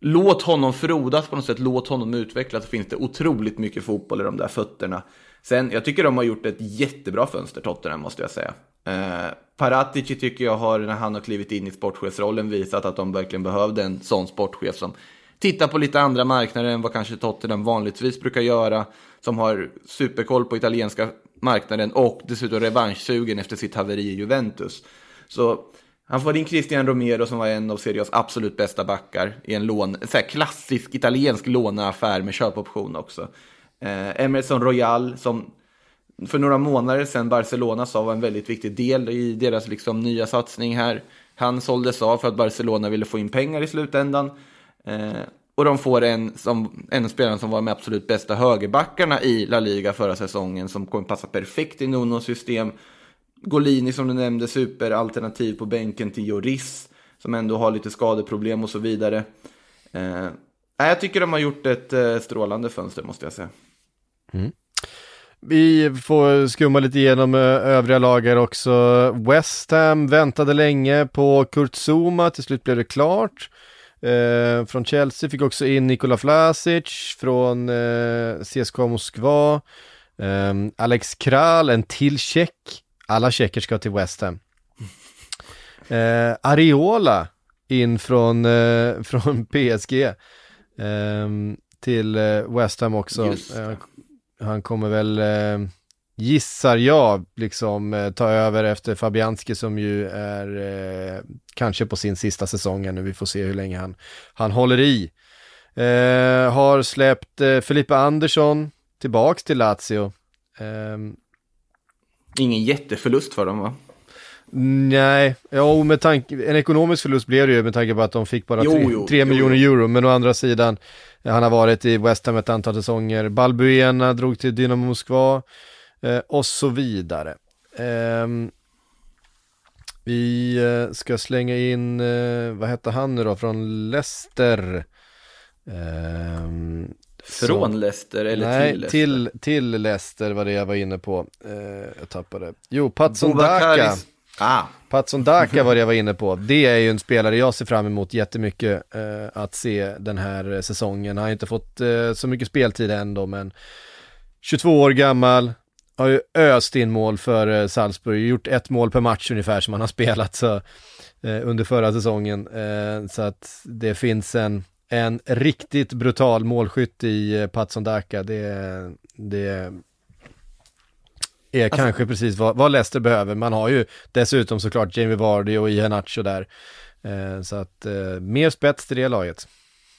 låt honom frodas på något sätt. Låt honom utvecklas. Så finns det otroligt mycket fotboll i de där fötterna. Sen, jag tycker de har gjort ett jättebra fönster, Tottenham, måste jag säga. Eh, Paratici tycker jag har, när han har klivit in i sportchefsrollen, visat att de verkligen behövde en sån sportchef som tittar på lite andra marknader än vad kanske Tottenham vanligtvis brukar göra. Som har superkoll på italienska marknaden och dessutom revanschsugen efter sitt haveri i Juventus. Så Han får in Christian Romero som var en av Serios absolut bästa backar i en lån, så här klassisk italiensk låneaffär med köpoption också. Eh, Emerson Royal som för några månader sedan Barcelona sa var en väldigt viktig del i deras liksom, nya satsning här. Han såldes av för att Barcelona ville få in pengar i slutändan. Eh, och de får en, som, en spelare som var med absolut bästa högerbackarna i La Liga förra säsongen som kommer passa perfekt i Nunos system. Golini som du nämnde, superalternativ på bänken till Joris som ändå har lite skadeproblem och så vidare. Eh, jag tycker de har gjort ett eh, strålande fönster måste jag säga. Mm. Vi får skumma lite igenom eh, övriga lagar också. West Ham väntade länge på Kurt Zuma, till slut blev det klart. Eh, från Chelsea fick också in Nikola Vlasic från eh, CSKA Moskva. Eh, Alex Kral, en till tjeck. Alla tjecker ska till West Ham. Eh, Areola in från, eh, från PSG eh, till eh, West Ham också. Eh, han kommer väl, gissar jag, liksom eh, ta över efter Fabianski som ju är eh, kanske på sin sista säsong nu. Vi får se hur länge han, han håller i. Eh, har släppt eh, Filippa Andersson tillbaks till Lazio. Ehm, Ingen jätteförlust för dem va? Nej, ja, med tanke, en ekonomisk förlust blev det ju med tanke på att de fick bara Jo, 3 jo, jo, miljoner jo. euro, men å andra sidan, han har varit i West Ham ett antal säsonger, Balbuena drog till Dynamo Moskva eh, och så vidare. Ehm, vi eh, ska slänga in, eh, vad hette han nu då, från Leicester? Ehm, Från Leicester eller Nej, till Leicester? till, till Leicester var det jag var inne på. Eh, jag tappade. Jo, Patson Daka. Ah, Patson Daka var det jag var inne på. Det är ju en spelare jag ser fram emot jättemycket eh, att se den här säsongen. Han har inte fått eh, så mycket speltid ändå, men 22 år gammal, har ju öst in mål för eh, Salzburg, gjort ett mål per match ungefär som han har spelat så, eh, under förra säsongen. Eh, så att det finns en, en riktigt brutal målskytt i eh, Patson Daka. Det, det är kanske precis vad, vad Leicester behöver. Man har ju dessutom såklart Jamie Vardy och Iheanacho där. Eh, så att eh, mer spets till det laget.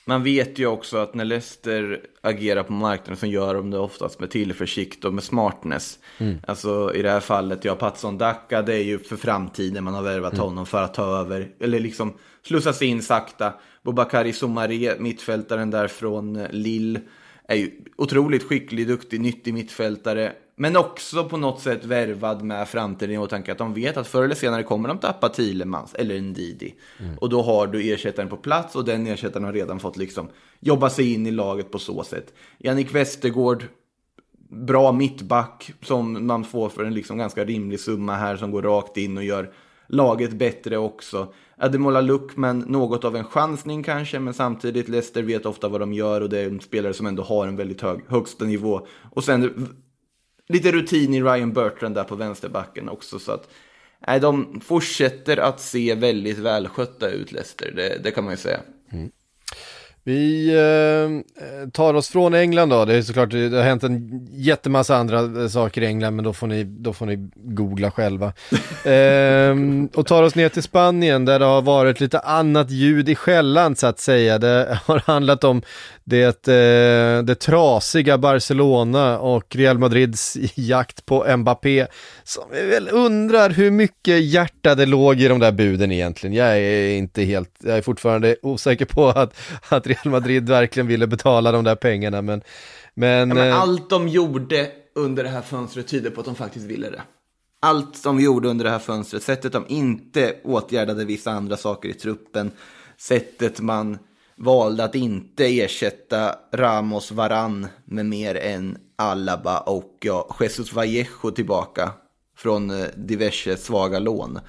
Man vet ju också att när Leicester agerar på marknaden så gör de det oftast med tillförsikt och med smartness. Alltså i det här fallet, ja, Patson Daka, det är ju för framtiden man har värvat honom för att ta över, eller liksom slussas in sakta. Bobakari Somare, mittfältaren där från Lille, är ju otroligt skicklig, duktig, nyttig mittfältare. Men också på något sätt värvad med framtiden i åtanke att de vet att förr eller senare kommer de tappa Thielemans eller en Didi. Och då har du ersättaren på plats och den ersättaren har redan fått liksom jobba sig in i laget på så sätt. Jannik Westergård, bra mittback som man får för en liksom ganska rimlig summa här som går rakt in och gör laget bättre också. Ademola Luckman, något av en chansning kanske, men samtidigt Leicester vet ofta vad de gör och det är en spelare som ändå har en väldigt hög högsta nivå. Och sen lite rutin i Ryan Bertrand där på vänsterbacken också. Så att nej, de fortsätter att se väldigt välskötta ut, Leicester. Det, det kan man ju säga. Vi eh, tar oss från England då. Det är såklart, det har hänt en jättemassa andra eh, saker i England, men då får ni, då får ni googla själva. eh, och tar oss ner till Spanien där det har varit lite annat ljud i skällan så att säga. Det har handlat om det, eh, det trasiga Barcelona och Real Madrids jakt på Mbappé. Som jag väl undrar hur mycket hjärta det låg i de där buden egentligen. Jag är inte helt, jag är fortfarande osäker på att, att Real Madrid verkligen ville betala de där pengarna men, men, Ja, men eh, allt de gjorde under det här fönstret tyder på att de faktiskt ville det. Allt de gjorde under det här fönstret, sättet de inte åtgärdade vissa andra saker i truppen, sättet man valde att inte ersätta Ramos Varan med mer än Alaba och ja, Jesus Vallejo tillbaka från eh, diverse svaga lån.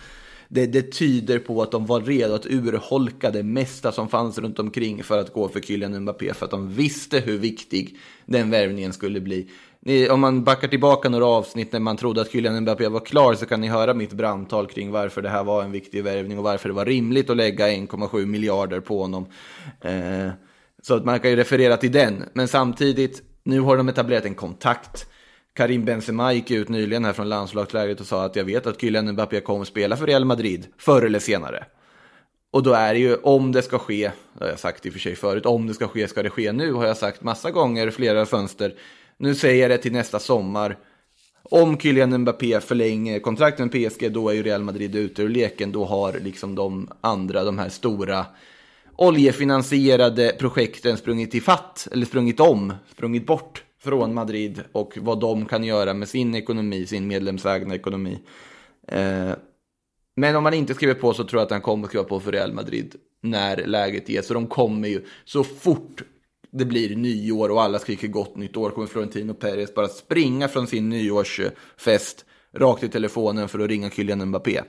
Det, det tyder på att de var redo att urholka det mesta som fanns runt omkring för att gå för Kylian Mbappé för att de visste hur viktig den värvningen skulle bli. Ni, om man backar tillbaka några avsnitt när man trodde att Kylian Mbappé var klar så kan ni höra mitt brandtal kring varför det här var en viktig värvning och varför det var rimligt att lägga 1,7 miljarder på honom. Eh, så att man kan ju referera till den, men samtidigt, nu har de etablerat en kontakt. Karim Benzema gick ut nyligen här från landslagslägret och sa att jag vet att Kylian Mbappé kommer spela för Real Madrid förr eller senare. Och då är det ju, om det ska ske, det har jag sagt i och för sig förut, om det ska ske ska det ske nu, har jag sagt massa gånger, flera fönster. Nu säger jag det till nästa sommar. Om Kylian Mbappé förlänger kontraktet med PSG, då är ju Real Madrid ute ur leken. Då har liksom de andra, de här stora oljefinansierade projekten sprungit i fatt, eller sprungit om, sprungit bort från Madrid och vad de kan göra med sin ekonomi, sin medlemsägda ekonomi. Eh, men om man inte skriver på så tror jag att han kommer skriva på för Real Madrid när läget ges. Så de kommer ju så fort det blir nyår och alla skriker gott nytt år kommer Florentino Perez bara springa från sin nyårsfest rakt i telefonen för att ringa Kylian Mbappé.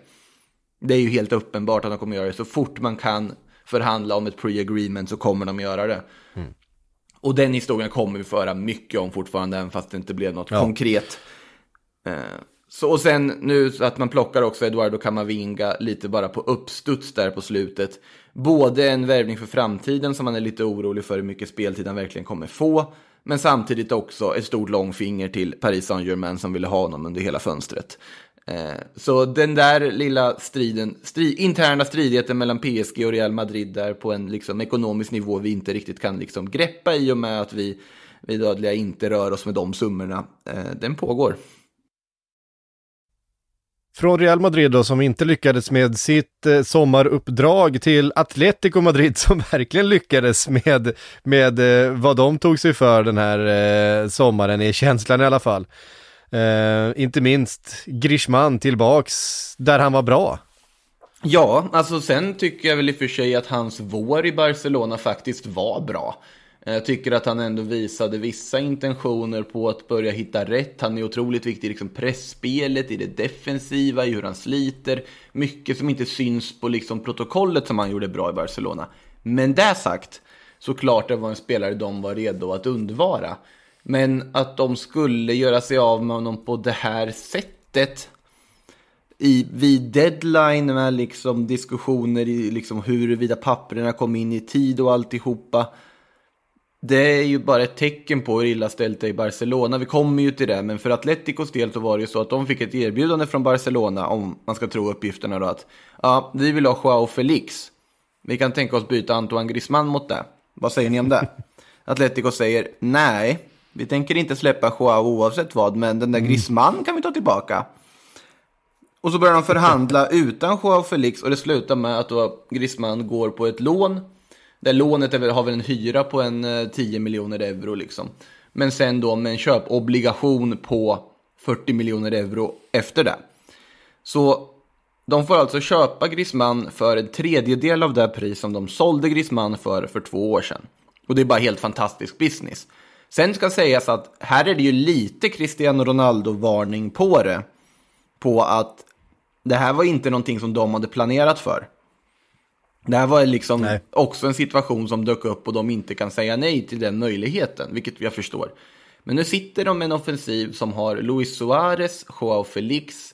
Det är ju helt uppenbart att de kommer göra det. Så fort man kan förhandla om ett pre-agreement så kommer de göra det. Mm. Och den historien kommer vi föra mycket om fortfarande, även fast det inte blev något ja. konkret. Eh, så, och sen nu att man plockar också Eduardo Camavinga lite bara på uppstuds där på slutet. Både en värvning för framtiden som man är lite orolig för hur mycket speltid han verkligen kommer få. Men samtidigt också ett stort långfinger till Paris Saint-Germain som ville ha honom under hela fönstret. Eh, så den där lilla striden, stri, interna stridigheten mellan PSG och Real Madrid där på en liksom, ekonomisk nivå vi inte riktigt kan liksom, greppa i och med att vi, vi dödliga inte rör oss med de summorna, eh, den pågår. Från Real Madrid då som inte lyckades med sitt eh, sommaruppdrag till Atletico Madrid som verkligen lyckades med, med eh, vad de tog sig för den här eh, sommaren, är känslan i alla fall. Eh, inte minst Grishman tillbaks där han var bra. Ja, alltså sen tycker jag väl i och för sig att hans vår i Barcelona faktiskt var bra. Eh, jag tycker att han ändå visade vissa intentioner på att börja hitta rätt. Han är otroligt viktig i liksom pressspelet, i det defensiva, i hur han sliter. Mycket som inte syns på liksom protokollet som han gjorde bra i Barcelona. Men det sagt, såklart det var en spelare de var redo att undvara. Men att de skulle göra sig av med honom på det här sättet i, vid deadline med liksom diskussioner i liksom huruvida papperna kom in i tid och alltihopa det är ju bara ett tecken på hur illa ställt det är i Barcelona. Vi kommer ju till det, men för Atleticos del så var det ju så att de fick ett erbjudande från Barcelona, om man ska tro uppgifterna då, att ja, vi vill ha Joao Felix. Vi kan tänka oss byta Antoine Griezmann mot det. Vad säger ni om det? Atletico säger nej, vi tänker inte släppa Joao oavsett vad, men den där mm. Griezmann kan vi ta tillbaka. Och så börjar de förhandla utan Joao Felix och det slutar med att då Griezmann går på ett lån det lånet är, har väl en hyra på en eh, 10 miljoner euro liksom. Men sen då med en köpobligation på 40 miljoner euro efter det. Så de får alltså köpa Griezmann för en tredjedel av det pris som de sålde Griezmann för för två år sedan. Och det är bara helt fantastisk business. Sen ska sägas att här är det ju lite Cristiano Ronaldo-varning på det. På att det här var inte någonting som de hade planerat för. Det här var liksom nej. också en situation som dök upp och de inte kan säga nej till den möjligheten, vilket jag förstår. Men nu sitter de med en offensiv som har Luis Suarez, Joao Felix,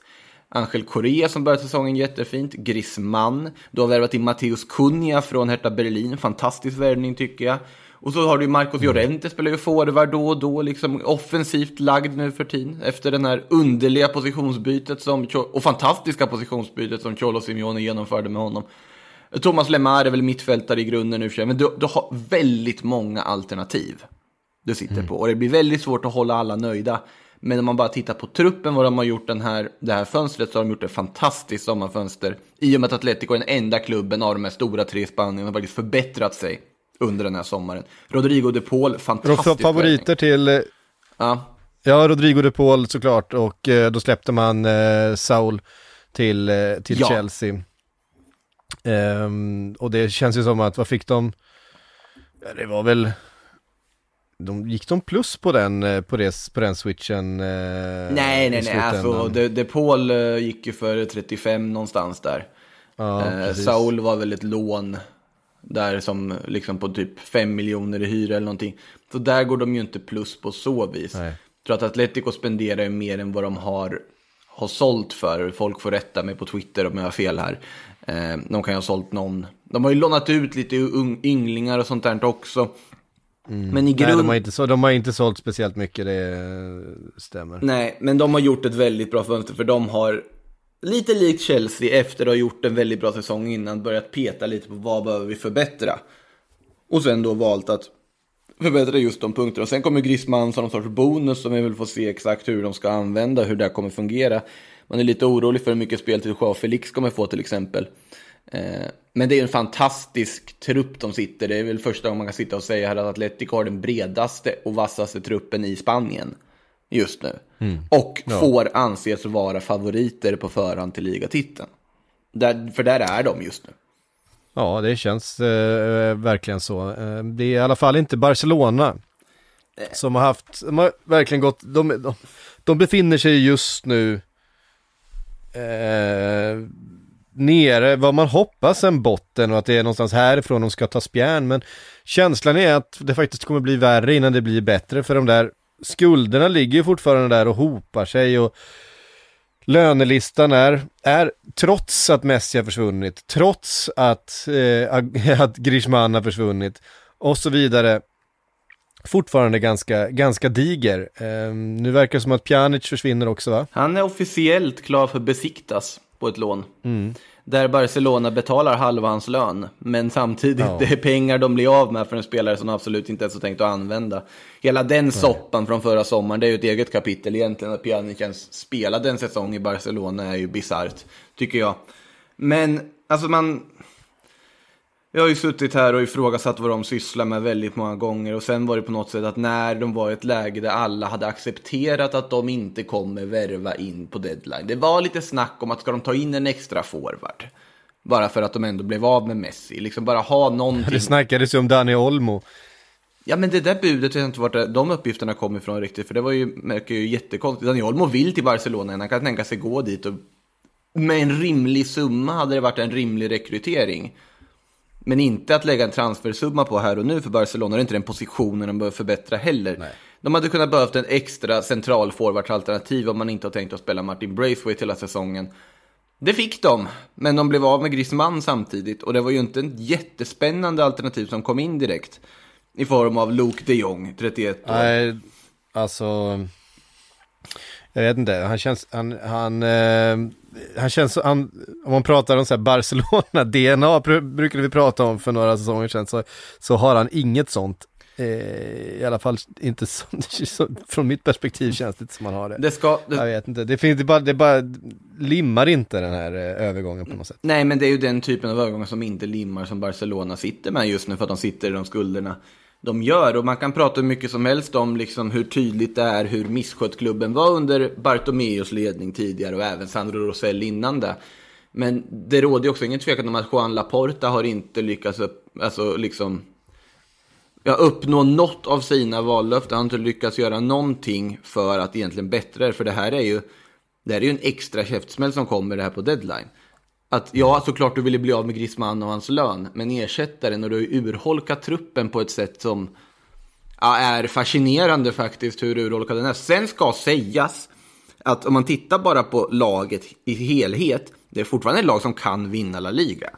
Angel Correa som började säsongen jättefint, Griezmann, du har värvat in Matteus Cunha från Hertha Berlin, fantastisk värvning tycker jag. Och så har du Marcos Llorente, spelar ju forward då och då, liksom offensivt lagd nu för tiden. Efter den här underliga positionsbytet som, och fantastiska positionsbytet som Cholo Simeone genomförde med honom. Thomas Lemar är väl mittfältare i grunden nu för sig, men du, du har väldigt många alternativ du sitter mm. på. Och det blir väldigt svårt att hålla alla nöjda. Men om man bara tittar på truppen, vad de har gjort den här, det här fönstret, så har de gjort ett fantastiskt sommarfönster. I och med att Atletico är den enda klubben av de här stora tre i Spanien har faktiskt förbättrat sig under den här sommaren. Rodrigo de Paul, fantastisk Favoriter till... Eh, ja. ja, Rodrigo de Paul såklart, och eh, då släppte man eh, Saul till, eh, till ja. Chelsea. Um, och det känns ju som att, vad fick de? Ja, det var väl, de, gick de plus på den, eh, på, det, på den switchen? Eh, nej, nej, nej, alltså De, De Paul eh, gick ju för 35 någonstans där. Ja, eh, Saul var väl ett lån där som liksom på typ 5 miljoner i hyra eller någonting. Så där går de ju inte plus på så vis. Nej. Jag tror att Atletico spenderar ju mer än vad de har, har sålt för. Folk får rätta mig på Twitter om jag har fel här. Eh, de kan ju ha sålt någon. De har ju lånat ut lite ynglingar och sånt där också. Men i Nej, grund... de har, inte så, de har inte sålt speciellt mycket, det stämmer. Nej, men de har gjort ett väldigt bra fönster för de har lite likt Chelsea efter att ha gjort en väldigt bra säsong innan börjat peta lite på vad behöver vi förbättra. Och sen då valt att förbättra just de punkterna. Och sen kommer Griezmann som någon sorts bonus som vi vill få se exakt hur de ska använda, hur det här kommer fungera. Man är lite orolig för hur mycket speltid Joao Felix kommer få till exempel. Eh, Men det är en fantastisk trupp de sitter. Det är väl första gången man kan sitta och säga här att Atletico har den bredaste och vassaste truppen i Spanien just nu. Och får anses vara favoriter på förhand till ligatiteln. Där, för där är de just nu. Ja, det känns eh, verkligen så. Eh, det är i alla fall inte Barcelona som har haft, de har verkligen gått, de, de, de befinner sig just nu eh, nere, vad man hoppas en botten och att det är någonstans härifrån de ska ta spjärn, men känslan är att det faktiskt kommer bli värre innan det blir bättre, för de där skulderna ligger fortfarande där och hopar sig och Lönelistan är, är, trots att Messi har försvunnit, trots att, eh, att Griezmann har försvunnit och så vidare, fortfarande ganska, ganska diger. Eh, nu verkar det som att Pjanic försvinner också va? Han är officiellt klar för besiktas på ett lån. Där Barcelona betalar halva hans lön. Men samtidigt, Ja. det är pengar de blir av med för en spelare som absolut inte ens har tänkt att använda. Hela den soppan från förra sommaren, det är ju ett eget kapitel egentligen. Att Pjanic ens spelade en säsong i Barcelona är ju bisarrt, tycker jag. Men, alltså man... Jag har ju suttit här och ifrågasatt vad de sysslar med väldigt många gånger och sen var det på något sätt att när de var i ett läge där alla hade accepterat att de inte kommer värva in på deadline. Det var lite snack om att ska de ta in en extra forward? Bara för att de ändå blev av med Messi. Liksom bara ha någonting. Det snackades ju om Dani Olmo. Ja men det där budet vet jag inte vart de uppgifterna kom ifrån riktigt. För det var ju, märker ju jättekonstigt. Daniel Olmo vill till Barcelona, han kan tänka sig gå dit. Och med en rimlig summa hade det varit en rimlig rekrytering. Men inte att lägga en transfersumma på här och nu för Barcelona. Det är inte den positionen de behöver förbättra heller. De hade kunnat behövt en extra central forwardsalternativ om man inte har tänkt att spela Martin Braithwaite hela säsongen. Det fick de, men de blev av med Griezmann samtidigt. Och det var ju inte en jättespännande alternativ som kom in direkt. I form av Luke de Jong, 31 år. Nej, alltså... Jag vet inte, han känns, han, han, eh, han känns, han, om man pratar om så här Barcelona, DNA bru- brukade vi prata om för några säsonger sedan, så, så har han inget sånt. Eh, I alla fall inte så, så, från mitt perspektiv känns det inte som han har det. Det ska, det, Jag vet inte, det finns det bara, det bara limmar inte den här eh, övergången på något sätt. Nej, men det är ju den typen av övergångar som inte limmar som Barcelona sitter med just nu för att de sitter i de skulderna de gör. Och man kan prata hur mycket som helst om liksom hur tydligt det är hur misskött klubben var under Bartomeus ledning tidigare och även Sandro Rosell innan det. Men det råder ju också ingen tvekan om att Juan Laporta har inte lyckats upp, alltså liksom ja, uppnå något av sina vallöften. Han har inte lyckats göra någonting för att egentligen bättra det. För det här är ju, det här är ju en extra käftsmäll som kommer det här på deadline. Att ja, såklart du ville bli av med Griezmann och hans lön, men ersättaren och du har ju urholkat truppen på ett sätt som ja, är fascinerande faktiskt hur urholkad den är. Sen ska sägas att om man tittar bara på laget i helhet, det är fortfarande ett lag som kan vinna La Liga.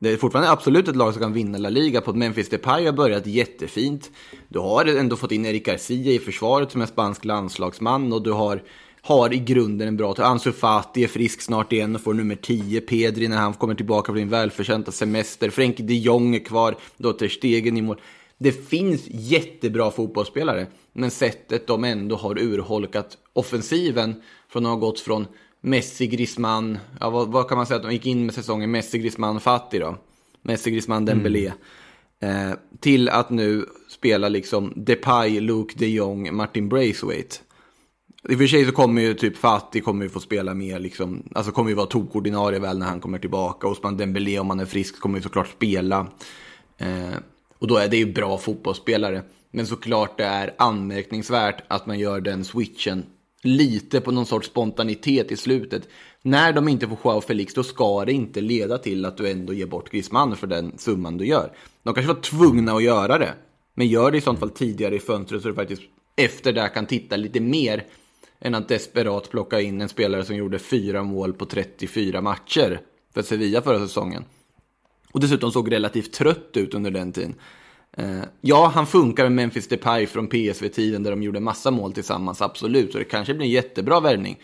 Det är fortfarande absolut ett lag som kan vinna La Liga på att Memphis Depay har börjat jättefint. Du har ändå fått in Eric Garcia i försvaret som är spansk landslagsman och du har, har i grunden en bra... Ansu Fati är frisk snart igen och får nummer 10. Pedri när han kommer tillbaka från sin välförtjänta semester. Frenkie de Jong är kvar. Då Ter Stegen i mål. Det finns jättebra fotbollsspelare, men sättet de ändå har urholkat offensiven från att ha gått från Messi, Griezmann, ja, vad, vad kan man säga att de gick in med säsongen Messi, Griezmann, Fati då? Messi, Griezmann, Dembélé. Eh, till att nu spela liksom Depay, Luke de Jong, Martin Braithwaite. I och för sig så kommer ju typ Fati kommer ju få spela mer liksom, alltså kommer ju vara tokordinarie väl när han kommer tillbaka. Osman Dembélé om han är frisk kommer ju såklart spela. Eh, och då är det ju bra fotbollsspelare. Men såklart det är anmärkningsvärt att man gör den switchen lite på någon sorts spontanitet i slutet. När de inte får Joao Felix då ska det inte leda till att du ändå ger bort Griezmann för den summan du gör. De kanske var tvungna att göra det. Men gör det i sånt fall tidigare i fönstret så du faktiskt efter det kan titta lite mer än att desperat plocka in en spelare som gjorde fyra mål på 34 matcher för Sevilla förra säsongen. Och dessutom såg relativt trött ut under den tiden. Eh, ja, han funkar med Memphis Depay från PSV-tiden där de gjorde massa mål tillsammans, absolut. Så det kanske blir en jättebra värvning.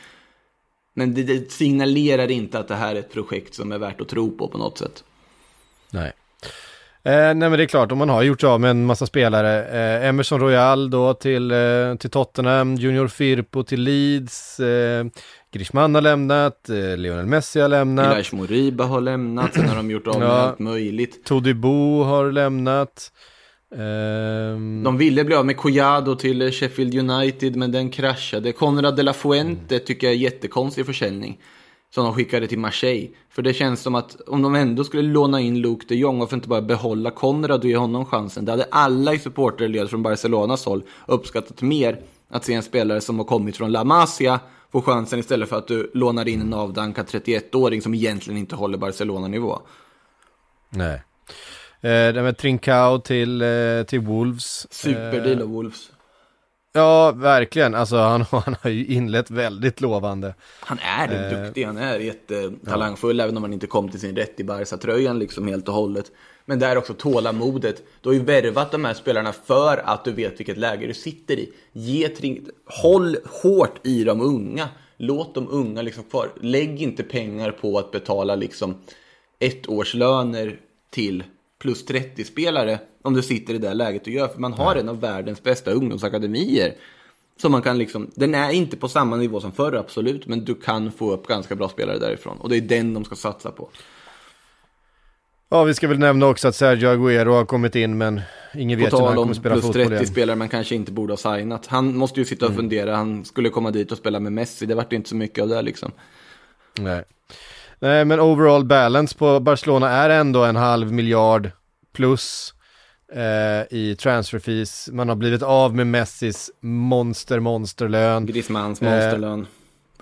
Men det, det signalerar inte att det här är ett projekt som är värt att tro på på något sätt. Nej. Eh, nej men det är klart, om man har gjort av med en massa spelare. Eh, Emerson Royal då till, eh, till Tottenham, Junior Firpo till Leeds, eh, Griezmann har lämnat, eh, Lionel Messi har lämnat, Ilash Moriba har lämnat, sen har de gjort av med Ja. allt möjligt. Todibo har lämnat. Ehm, De ville bli av med Collado till Sheffield United, men den kraschade. Conrad de la Fuente tycker jag är jättekonstig försäljning. Som de skickade till Marseille. För det känns som att om de ändå skulle låna in Luke de Jong, varför inte bara behålla Conrad och ge honom chansen? Det hade alla i supporterled från Barcelonas håll uppskattat mer. Att se en spelare som har kommit från La Masia få chansen istället för att du lånar in en avdankad 31-åring som egentligen inte håller Barcelona-nivå. nej. Eh, det med Trincao till, eh, till Wolves. Superdeal av Wolves. Ja, verkligen. Alltså han, han har ju inlett väldigt lovande. Han är Eh, duktig, han är jättetalangfull även om han inte kom till sin rätt i Barca-tröjan liksom helt och hållet. Men det är också tålamodet. Du har ju värvat de här spelarna för att du vet vilket läge du sitter i. Ge tring... Håll hårt i de unga. Låt de unga liksom kvar. Lägg inte pengar på att betala liksom ettårslöner till plus 30-spelare om du sitter i det läget du gör. För man har en av världens bästa ungdomsakademier. Så man kan liksom, den är inte på samma nivå som förr absolut, men du kan få upp ganska bra spelare därifrån. Och det är den de ska satsa på. Ja, vi ska väl nämna också att Sergio Agüero har kommit in, men ingen vet när han kommer om spela plus fotboll 30 igen. spelare man kanske inte borde ha signat. Han måste ju sitta och fundera, han skulle komma dit och spela med Messi, det vart inte så mycket av det liksom. Nej. Nej, men overall balance på Barcelona är ändå en halv miljard plus eh, i transfer fees. Man har blivit av med Messis monster, monsterlön. Griezmanns Eh, monsterlön.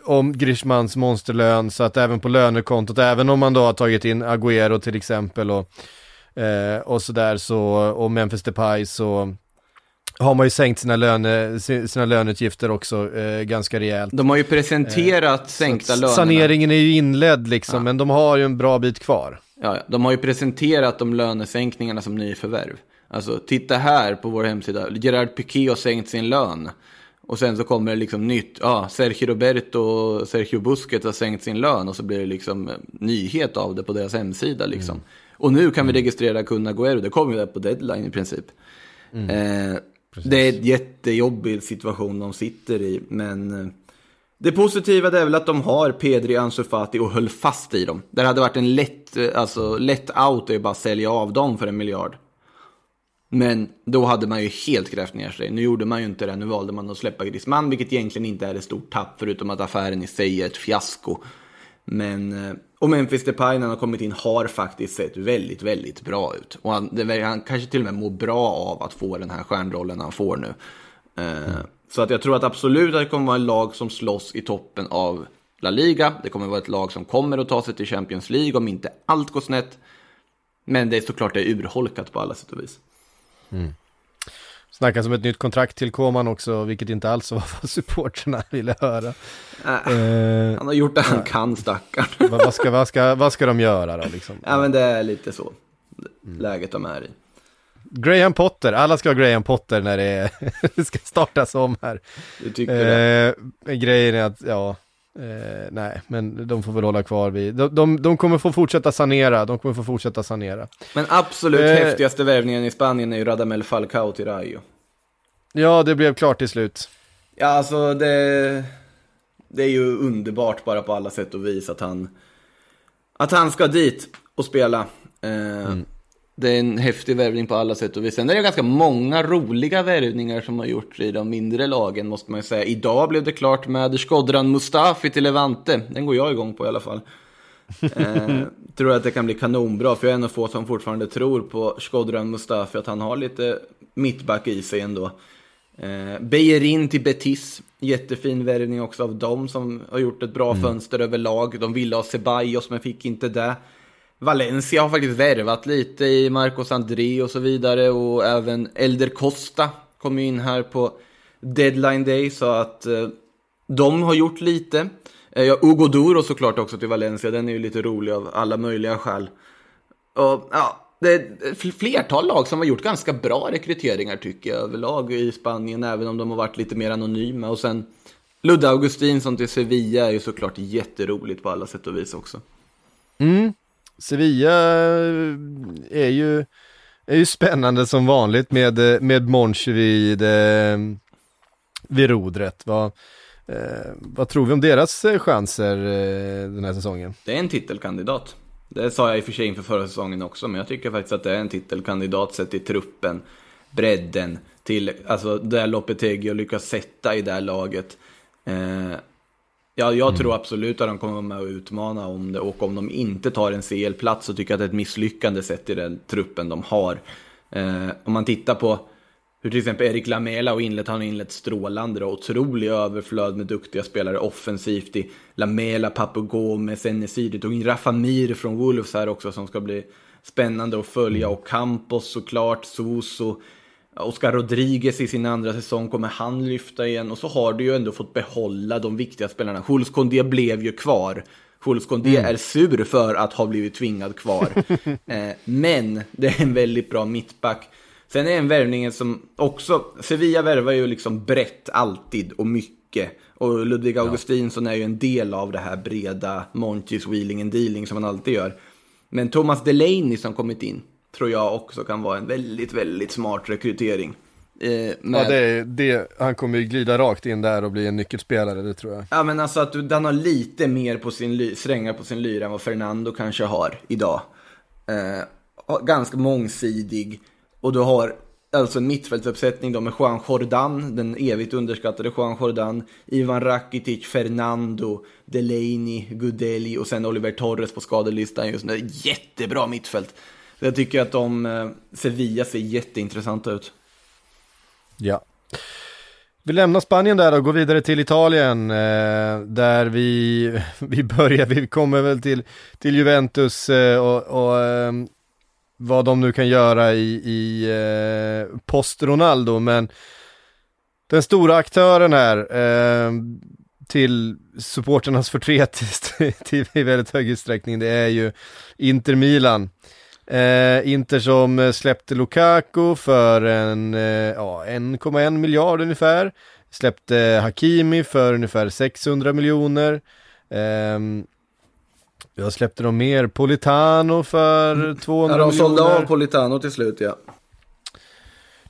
om Griezmanns monsterlön så att även på lönekontot, även om man då har tagit in Agüero till exempel och, eh, och sådär så, och Memphis Depay så har man ju sänkt sina, löne, si- sina löneutgifter också eh, ganska rejält. De har ju presenterat sänkta Så lönerna. Saneringen är ju inledd liksom, men de har ju en bra bit kvar. Ja, ja. de har ju presenterat de lönesänkningarna som nyförvärv. Alltså, titta här på vår hemsida. Gerard Piqué har sänkt sin lön. Och sen så kommer det liksom nytt. Ja, Sergio Roberto och Sergio Busquets har sänkt sin lön. Och så blir det liksom eh, nyhet av det på deras hemsida liksom. Och nu kan vi registrera Kun Agüero. Det kommer ju där på deadline i princip. Eh, det är en jättejobbig situation de sitter i. Men eh, det positiva är väl att de har Pedri, Ansu Fati och höll fast i dem. Det hade varit en lätt, eh, alltså, lätt out att bara sälja av dem för en miljard. Men då hade man ju helt grävt ner sig. Nu gjorde man ju inte det. Nu valde man att släppa Griezmann, vilket egentligen inte är ett stort tapp, förutom att affären i sig är ett fiasko. Men, eh, och Memphis Depay när han har kommit in har faktiskt sett väldigt, väldigt bra ut. Och han, det, han kanske till och med mår bra av att få den här stjärnrollen han får nu. Uh, Så att jag tror att absolut att det kommer vara en lag som slåss i toppen av La Liga. Det kommer vara ett lag som kommer att ta sig till Champions League om inte allt går snett. Men det är såklart det är urholkat på alla sätt och vis. Snackas om ett nytt kontrakt till Koman också, vilket inte alls var vad supporterna ville höra. Eh, Han har gjort det han kan, stackarn. vad, ska, vad, ska, vad ska de göra då liksom? ja, men det är lite så. Läget de är i. Graham Potter, alla ska ha Graham Potter när det, är, det ska startas om här. Du tycker det? Eh, grejen är att, ja, eh, nej, men de får väl hålla kvar vid, de, de, de kommer få fortsätta sanera, de kommer få fortsätta sanera. Men absolut Eh. häftigaste värvningen i Spanien är ju Radamel Falcao till Rayo. Ja, det blev klart till slut. Ja, alltså det, det är ju underbart bara på alla sätt och vis att han, att han ska dit och spela. Eh, Det är en häftig värvning på alla sätt och vis. Sen är det ganska många roliga värvningar som har gjorts i de mindre lagen måste man ju säga. Idag blev det klart med Skodran Mustafi till Levante. Den går jag igång på i alla fall. Eh, tror att det kan bli kanonbra, för jag är en av få som fortfarande tror på Skodran Mustafi, att han har lite mittback i sig ändå. Eh, Bejerin till Betis, jättefin värvning också av dem som har gjort ett bra fönster överlag. De ville ha Ceballos men fick inte det. Valencia har faktiskt värvat lite i Marcos André och så vidare och även Elder Costa kom ju in här på deadline day så att eh, de har gjort lite. Eh, ja, Ugo Duro såklart också till Valencia, den är ju lite rolig av alla möjliga skäl. Och, ja, det är ett flertal lag som har gjort ganska bra rekryteringar tycker jag överlag i Spanien, även om de har varit lite mer anonyma. Och sen Ludde Augustinsson till Sevilla är ju såklart jätteroligt på alla sätt och vis också. Mm. Sevilla eh, är ju, är ju spännande som vanligt med, eh, med Monchi vid, eh, vid rodret. Vad, vad tror vi om deras chanser den här säsongen? Det är en titelkandidat. Det sa jag i och för sig inför förra säsongen också, men jag tycker faktiskt att det är en titelkandidat sett till truppen, bredden, till alltså det Lopetegui lyckas sätta i det här laget. Eh, ja, jag mm. tror absolut att de kommer med och utmana om det och om de inte tar en CL-plats så tycker jag att det är ett misslyckande sett till den truppen de har. Eh, om man tittar på hur till exempel Erik Lamela har inlett, han har inlett strålande och otrolig överflöd med duktiga spelare offensivt i Lamela, Papu Gomez, Enesiri, tog in Rafa Mir från Wolves här också som ska bli spännande att följa och Campos såklart, Soso, Oscar Rodriguez i sin andra säsong, kommer han lyfta igen? Och så har du ju ändå fått behålla de viktiga spelarna. Jules Condé blev ju kvar. Jules Condé mm. är sur för att ha blivit tvingad kvar. eh, men det är en väldigt bra mittback. Sen är en värvningen som också, Sevilla värvar ju liksom brett alltid och mycket. Och Ludvig Augustinsson är ju en del av det här breda Monchis wheeling and dealing som han alltid gör. Men Thomas Delaney som kommit in tror jag också kan vara en väldigt, väldigt smart rekrytering. Eh, med... Ja, det, det, han kommer ju glida rakt in där och bli en nyckelspelare, det tror jag. Ja, men alltså att han har lite mer på sin strängar på sin lyra än vad Fernando kanske har idag. Eh, ganska mångsidig. Och du har alltså en mittfältsuppsättning då med Juan Jordan, den evigt underskattade Juan Jordan, Ivan Rakitic, Fernando, Delaney, Gudeli och sen Oliver Torres på skadelistan just nu. Jättebra mittfält. Jag tycker att de, eh, Sevilla ser jätteintressanta ut. Ja. Vi lämnar Spanien där och går vidare till Italien eh, där vi, vi börjar, vi kommer väl till, till Juventus eh, och, och eh, vad de nu kan göra i, i eh, post-Ronaldo, men den stora aktören här eh, till supporternas förtret till, i väldigt hög utsträckning, det är ju Inter Milan. Eh, Inter som släppte Lukaku för en, eh, ja, 1,1 miljard ungefär. Släppte Hakimi för ungefär 600 miljoner. Eh, jag släppte de mer, Politano för 200 mm. ja, de sålde av Politano till slut ja.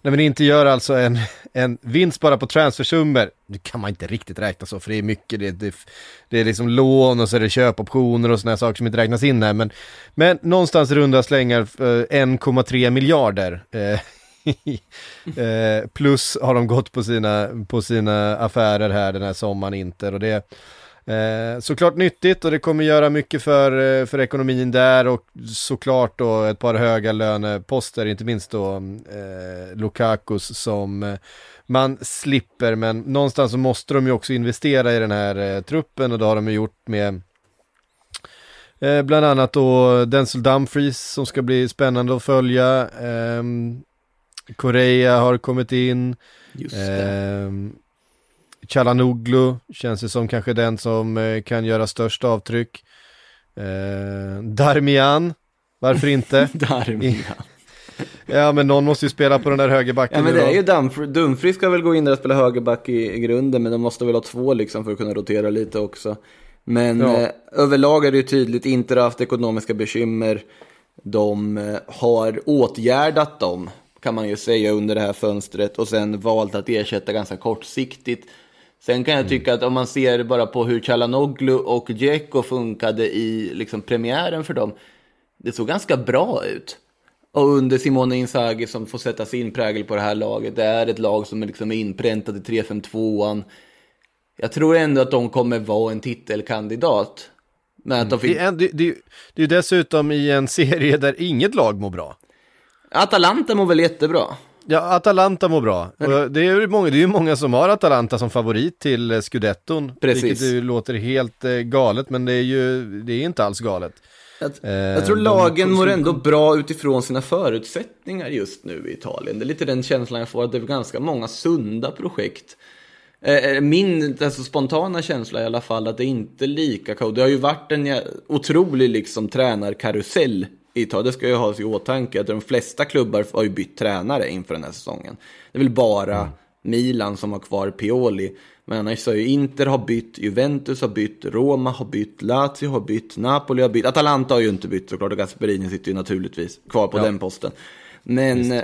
Nej men inte gör alltså en, en vinst bara på transfersummor. Nu kan man inte riktigt räkna så för det är mycket, det, det, det är liksom lån och så är det köpoptioner och sådana saker som inte räknas in här. Men, men någonstans runda slängar eh, 1,3 miljarder. Eh, eh, plus har de gått på sina, på sina affärer här den här sommaren Inter och det Eh, såklart nyttigt och det kommer göra mycket för, eh, för ekonomin där och såklart då ett par höga löneposter, inte minst då eh, Lukakus som eh, man slipper, men någonstans så måste de ju också investera i den här eh, truppen och det har de ju gjort med eh, bland annat då Denzel Dumfries som ska bli spännande att följa. Korea har kommit in. Just det. Chalanoglu känns det som kanske den som eh, kan göra störst avtryck. Eh, Darmian, varför inte? Darmian. ja men någon måste ju spela på den där högerbacken. Ja men det är ju Dumfries, Dumfries ska väl gå in där och spela högerback i, i, grunden, men de måste väl ha två liksom för att kunna rotera lite också. Men ja. eh, överlag är det ju tydligt, inte haft ekonomiska bekymmer. De eh, har åtgärdat dem, kan man ju säga, under det här fönstret och sen valt att ersätta ganska kortsiktigt Sen kan jag mm. tycka att om man ser bara på hur Chalanoglu och Dzeko funkade i liksom premiären för dem, det såg ganska bra ut. Och under Simone Inzaghi som får sätta sin prägel på det här laget, det är ett lag som är liksom inpräntat i 3-5-2an. Jag tror ändå att de kommer vara en titelkandidat. Men att de fick... det, är, det, det, det är dessutom i en serie där inget lag mår bra. Atalanta mår väl jättebra? Ja, Atalanta mår bra. Det, är ju många, det är ju många som har Atalanta som favorit till eh, scudetton. Precis. Vilket låter helt eh, galet, men det är ju det är inte alls galet. Jag, eh, jag tror lagen mår ändå bra utifrån sina förutsättningar just nu i Italien. Det är lite den känslan jag får, att det är ganska många sunda projekt. Min alltså, spontana känsla i alla fall, att det inte är lika kaos. Det har ju varit en otrolig liksom, tränarkarusell Italien. Det ska ju ha i åtanke att de flesta klubbar har ju bytt tränare inför den här säsongen. Det är väl bara Milan som har kvar Pioli. Men annars så har ju Inter har bytt, Juventus har bytt, Roma har bytt, Lazio har bytt, Napoli har bytt. Atalanta har ju inte bytt såklart och Gasperini sitter ju naturligtvis kvar på den posten. Men eh,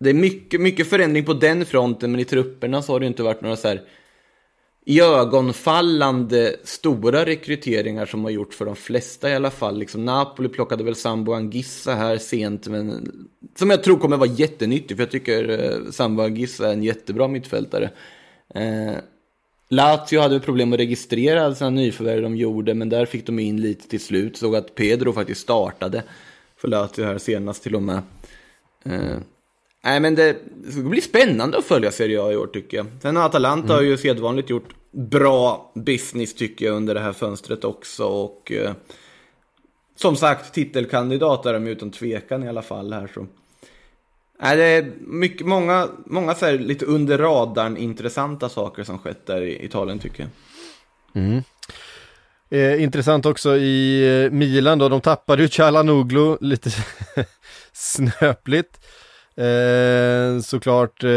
det är mycket, mycket förändring på den fronten, men i trupperna så har det ju inte varit några så här iögonfallande stora rekryteringar som har gjort för de flesta i alla fall. Liksom Napoli plockade väl Sambo Angissa här sent, men som jag tror kommer vara jättenyttig, för jag tycker eh, Sambo Angissa är en jättebra mittfältare. Eh, Lazio hade problem att registrera sina nyförvärv de gjorde, men där fick de in lite till slut. Såg att Pedro faktiskt startade för Lazio här senast till och med. Eh, Nej, men det ska bli spännande att följa Serie A i år tycker jag. Sen har Atalanta har ju sedvanligt gjort bra business tycker jag under det här fönstret också. Och eh, som sagt, titelkandidat är de utan tvekan i alla fall här. Så. Nej, det är mycket, många, många så här, lite under radarn intressanta saker som skett där i Italien tycker jag. Eh, intressant också i eh, Milan då, de tappade ju Chalanoglu lite snöpligt. Eh, såklart eh,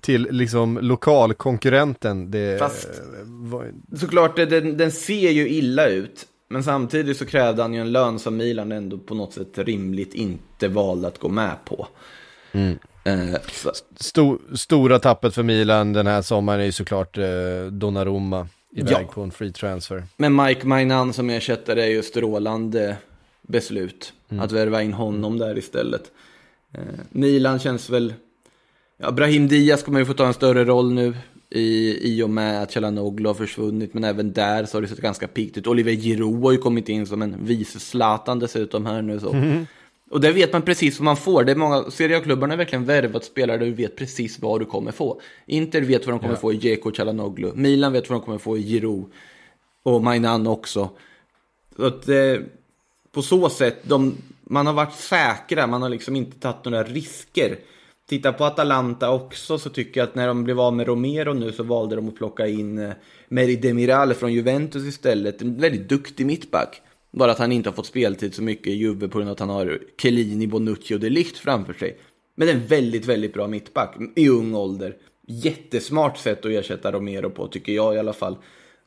till liksom lokalkonkurrenten. Det, Fast- eh, var, Såklart, det- den, den ser ju illa ut. Men samtidigt så krävde han ju en lön som Milan ändå på något sätt rimligt inte valde att gå med på. Eh, så, sto, stora tappet för Milan den här sommaren är ju såklart eh, Donnarumma iväg Ja. på en free transfer. Men Mike Mainan som ersättare är ju strålande beslut. Att värva in honom där istället. Eh, Milan känns väl... Ja, Brahim Diaz kommer ju få ta en större roll nu i, i och med att Chalanoglu har försvunnit. Men även där så har det sett ganska pikt ut. Oliver Giroud har ju kommit in som en vice Zlatan dessutom här nu. Så. Och där vet man precis vad man får. Det är många, Serie A-klubbarna har verkligen värvat spelare där du vet precis vad du kommer få. Inter vet vad de kommer få i Dzeko och Chalanoglu. Milan vet vad de kommer få i Giroud. Och Mainan också. Så att, eh, på så sätt, de, man har varit säkra, man har liksom inte tagit några risker. Titta på Atalanta också så tycker jag att när de blev av med Romero nu så valde de att plocka in eh, Meri Demiral från Juventus istället. En väldigt duktig mittback. Bara att han inte har fått speltid så mycket i Juve på grund av att han har Chiellini, Bonucci och De Ligt framför sig. Men en väldigt, väldigt bra mittback i ung ålder. Jättesmart sätt att ersätta Romero på tycker jag i alla fall.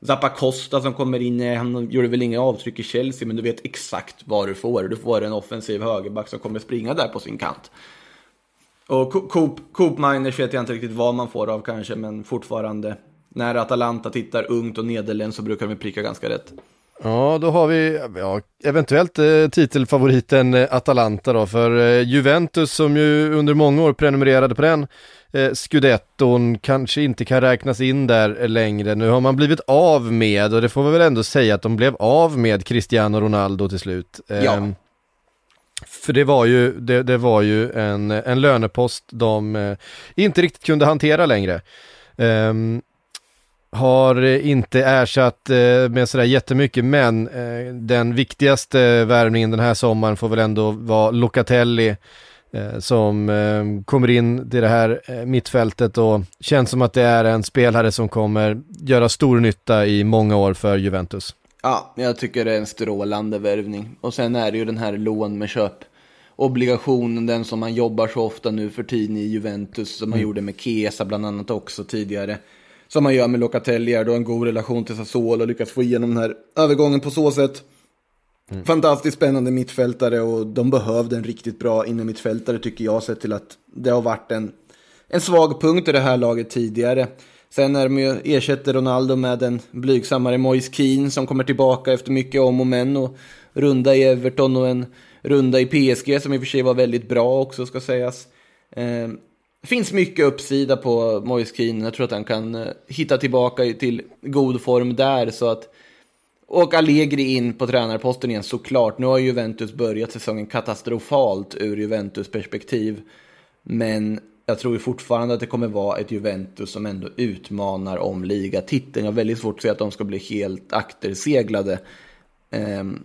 Zappa Costa som kommer in, eh, han gjorde väl inga avtryck i Chelsea men du vet exakt vad du får. Du får en offensiv högerback som kommer springa där på sin kant. Och Coop, Coop Miners vet jag inte riktigt vad man får av kanske men fortfarande. När Atalanta tittar ungt och nederländskt så brukar de pricka ganska rätt. Ja, då har vi ja, eventuellt eh, titelfavoriten eh, Atalanta då, för eh, Juventus som ju under många år prenumererade på den eh, scudetton kanske inte kan räknas in där längre. Nu har man blivit av med, och det får vi väl ändå säga att de blev av med Cristiano Ronaldo till slut. Ja. Ehm, För det var ju, det, det var ju en, en lönepost de eh, inte riktigt kunde hantera längre. Ehm, har inte ersatt eh, med sådär jättemycket, men eh, den viktigaste värvningen den här sommaren får väl ändå vara Locatelli eh, som eh, kommer in till det här eh, mittfältet och känns som att det är en spelare som kommer göra stor nytta i många år för Juventus. Ja, jag tycker det är en strålande värvning. Och sen är det ju den här lån med köp. Obligationen, den som man jobbar så ofta nu för tiden i Juventus, som man gjorde med Chiesa bland annat också tidigare. Som man gör med Locatelli, är då en god relation till Sassuolo och lyckas få igenom den här övergången på så sätt. Fantastiskt spännande mittfältare och de behövde en riktigt bra innermittfältare tycker jag, sett till att det har varit en, en svag punkt i det här laget tidigare. Sen är de ju, ersätter Ronaldo med en blygsammare Moise Keane som kommer tillbaka efter mycket om och men och runda i Everton och en runda i PSG som i och för sig var väldigt bra också ska sägas. Det finns mycket uppsida på Moise Keane. Jag tror att han kan eh, hitta tillbaka till god form där så att och Allegri in på tränarposten igen såklart. Nu har Juventus börjat säsongen katastrofalt ur Juventus perspektiv. Men jag tror ju fortfarande att det kommer vara ett Juventus som ändå utmanar om ligatiteln. Jag har väldigt svårt att se att de ska bli helt akterseglade. Um,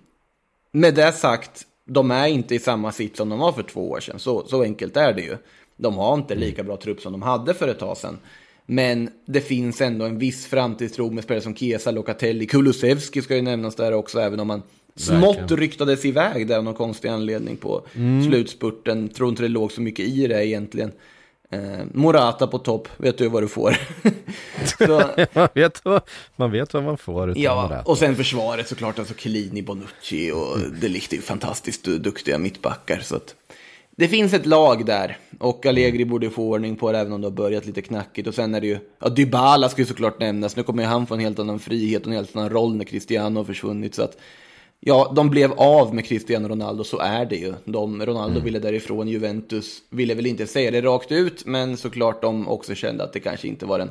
med det sagt, de är inte i samma sitt som de var för två år sedan. Så, så enkelt är det ju. De har inte lika bra trupp som de hade för ett tag sedan. Men det finns ändå en viss framtidstro med spelare som Chiesa, Locatelli, Kulusevski ska ju nämnas där också, även om man smått ryktades iväg där av någon konstig anledning på slutspurten. Tror inte det låg så mycket i det egentligen. Eh, Morata på topp, vet du vad du får. så, man, vet vad, man vet vad man får ja, Morata. och sen försvaret såklart, alltså Chiellini, Bonucci och De Ligt är ju fantastiskt duktiga mittbackar. Så att det finns ett lag där och Allegri borde få ordning på det även om det har börjat lite knackigt. Och sen är det ju, ja Dybala ska ju såklart nämnas. Nu kommer ju han få en helt annan frihet och en helt annan roll när Cristiano har försvunnit. Så att, ja, de blev av med Cristiano Ronaldo, så är det ju. De, Ronaldo ville därifrån, Juventus ville väl inte säga det rakt ut, men såklart de också kände att det kanske inte var den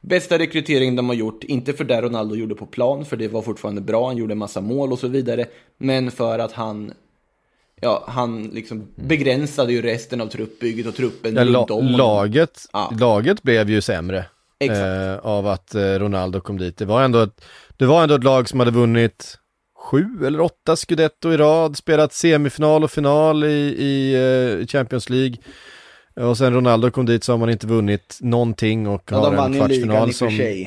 bästa rekryteringen de har gjort. Inte för det Ronaldo gjorde på plan, för det var fortfarande bra, han gjorde en massa mål och så vidare. Men för att han Ja, han liksom begränsade ju resten av truppbygget och truppen Ja, runt om laget, Ja. laget blev ju sämre Exakt. eh, av att eh, Ronaldo kom dit. Det var, ändå ett, det var ändå ett lag som hade vunnit sju eller åtta scudetto i rad, spelat semifinal och final i, i eh, Champions League. Och sen Ronaldo kom dit så har man inte vunnit någonting och Ja, har de vann en ju ligan kvartsfinal i och för som...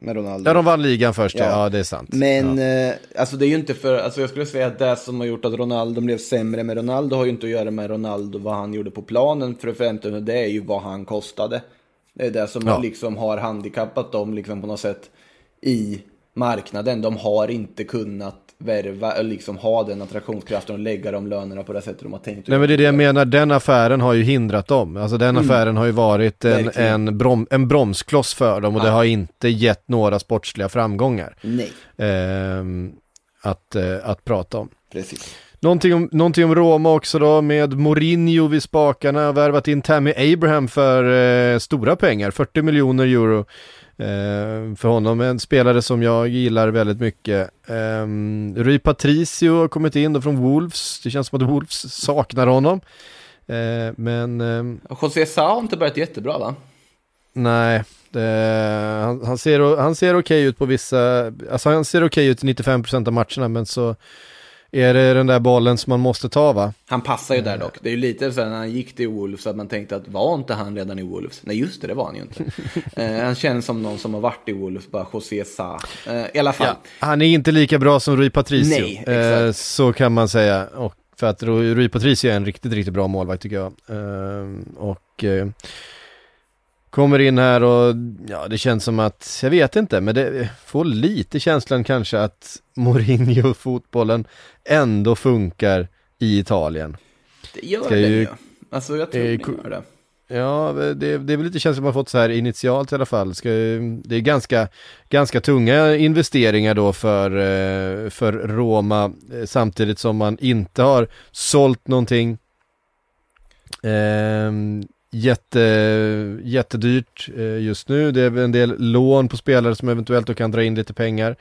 med Ronaldo. Ja, de vann ligan först, ja, Ja. det är sant. Men ja. eh, alltså det är ju inte för, alltså jag skulle säga att det som har gjort att Ronaldo blev sämre med Ronaldo har ju inte att göra med Ronaldo, vad han gjorde på planen för det femte, det är ju vad han kostade. Det är det som Ja. liksom har handikappat dem liksom på något sätt i marknaden. De har inte kunnat värva, liksom ha den attraktionskraften och lägga de lönerna på det sättet de har tänkt. Nej men det är det jag menar, den affären har ju hindrat dem. Alltså den affären har ju varit en, Mm. En, brom, en bromskloss för dem och det Ja. har inte gett några sportsliga framgångar Nej, ehm, att, eh, att prata om. precis. Någonting om, någonting om Roma också då med Mourinho vid spakarna, värvat in Tammy Abraham för eh, stora pengar, 40 miljoner euro. Eh, för honom, en spelare som jag gillar väldigt mycket. Um, Rui Patricio har kommit in då från Wolves, det känns som att Wolves saknar honom. Eh, men ehm, Och José Sa har inte börjat jättebra va? nej, det, han, han ser, han ser okej ut på vissa, alltså han ser okej ut i 95% av matcherna men så är det den där bollen som man måste ta va? Han passar ju där dock. Det är ju lite så när han gick till Wolves att man tänkte att var inte han redan i Wolves? Nej just det, det var han ju inte. eh, han känns som någon som har varit i Wolves, bara José Sa. Eh, I alla fall. Han är inte lika bra som Rui Patricio, Nej, eh, så kan man säga. Och för att Rui, Rui Patricio är en riktigt, riktigt bra målvakt tycker jag. Eh, och eh, kommer in här och ja, det känns som att, jag vet inte, men det får lite känslan kanske att Mourinho-fotbollen ändå funkar i Italien. Det gör Ska det ju- ju. Alltså jag tror eh, det gör det. Ja, det, det är väl lite känslan man fått så här initialt i alla fall. Ska, det är ganska, ganska tunga investeringar då för, eh, för Roma eh, samtidigt som man inte har sålt någonting. Ehm, jätte, jättedyrt eh, just nu. Det är en del lån på spelare som eventuellt då kan dra in lite pengar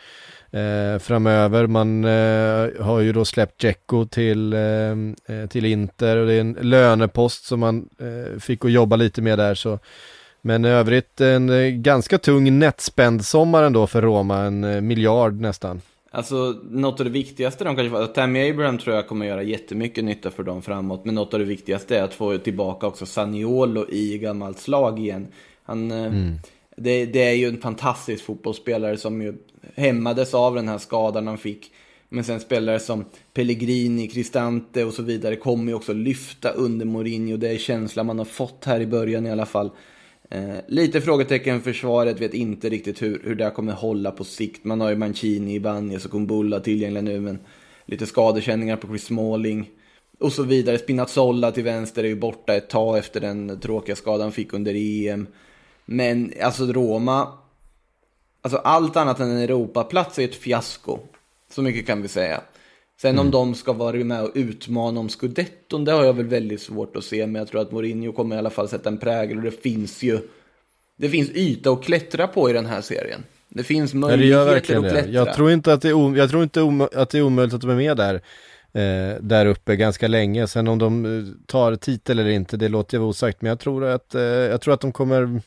eh, framöver. Man eh, har ju då släppt Dzeko till, eh, eh till Inter och det är en lönepost som man eh, fick att jobba lite med där. Så. Men i övrigt en ganska tung netspend sommar ändå för Roma, en miljard nästan. Alltså något av det viktigaste de kanske får, Tammy Abraham tror jag kommer göra jättemycket nytta för dem framåt. Men något av det viktigaste är att få tillbaka också Saniolo i gammalt slag igen. Han, eh, det, det är ju en fantastisk fotbollsspelare som ju hämmades av den här skadan han fick. Men sen spelare som Pellegrini, Cristante och så vidare kommer ju också lyfta under Mourinho. Det är känslan man har fått här i början i alla fall. Eh, lite frågetecken för försvaret, vet inte riktigt hur, hur det här kommer hålla på sikt. Man har ju Mancini, Ibanez och Kumbulla tillgängliga nu, men lite skadekänningar på Chris Smalling. Och så vidare. Spinazzola till vänster är ju borta ett tag efter den tråkiga skadan han fick under EM. Men alltså Roma, alltså allt annat än en Europaplats är ett fiasko. Så mycket kan vi säga. Sen om de ska vara med och utmana om scudetton, det har jag väl väldigt svårt att se. Men jag tror att Mourinho kommer i alla fall sätta en prägel och det finns ju det finns yta att klättra på i den här serien. Det finns det möjligheter att det. klättra. Jag tror inte att det är, jag tror inte att det är omöjligt att de är med där, eh, där uppe ganska länge. Sen om de eh, tar titel eller inte, det låter jag vara osagt. Men jag tror att, eh, jag tror att de kommer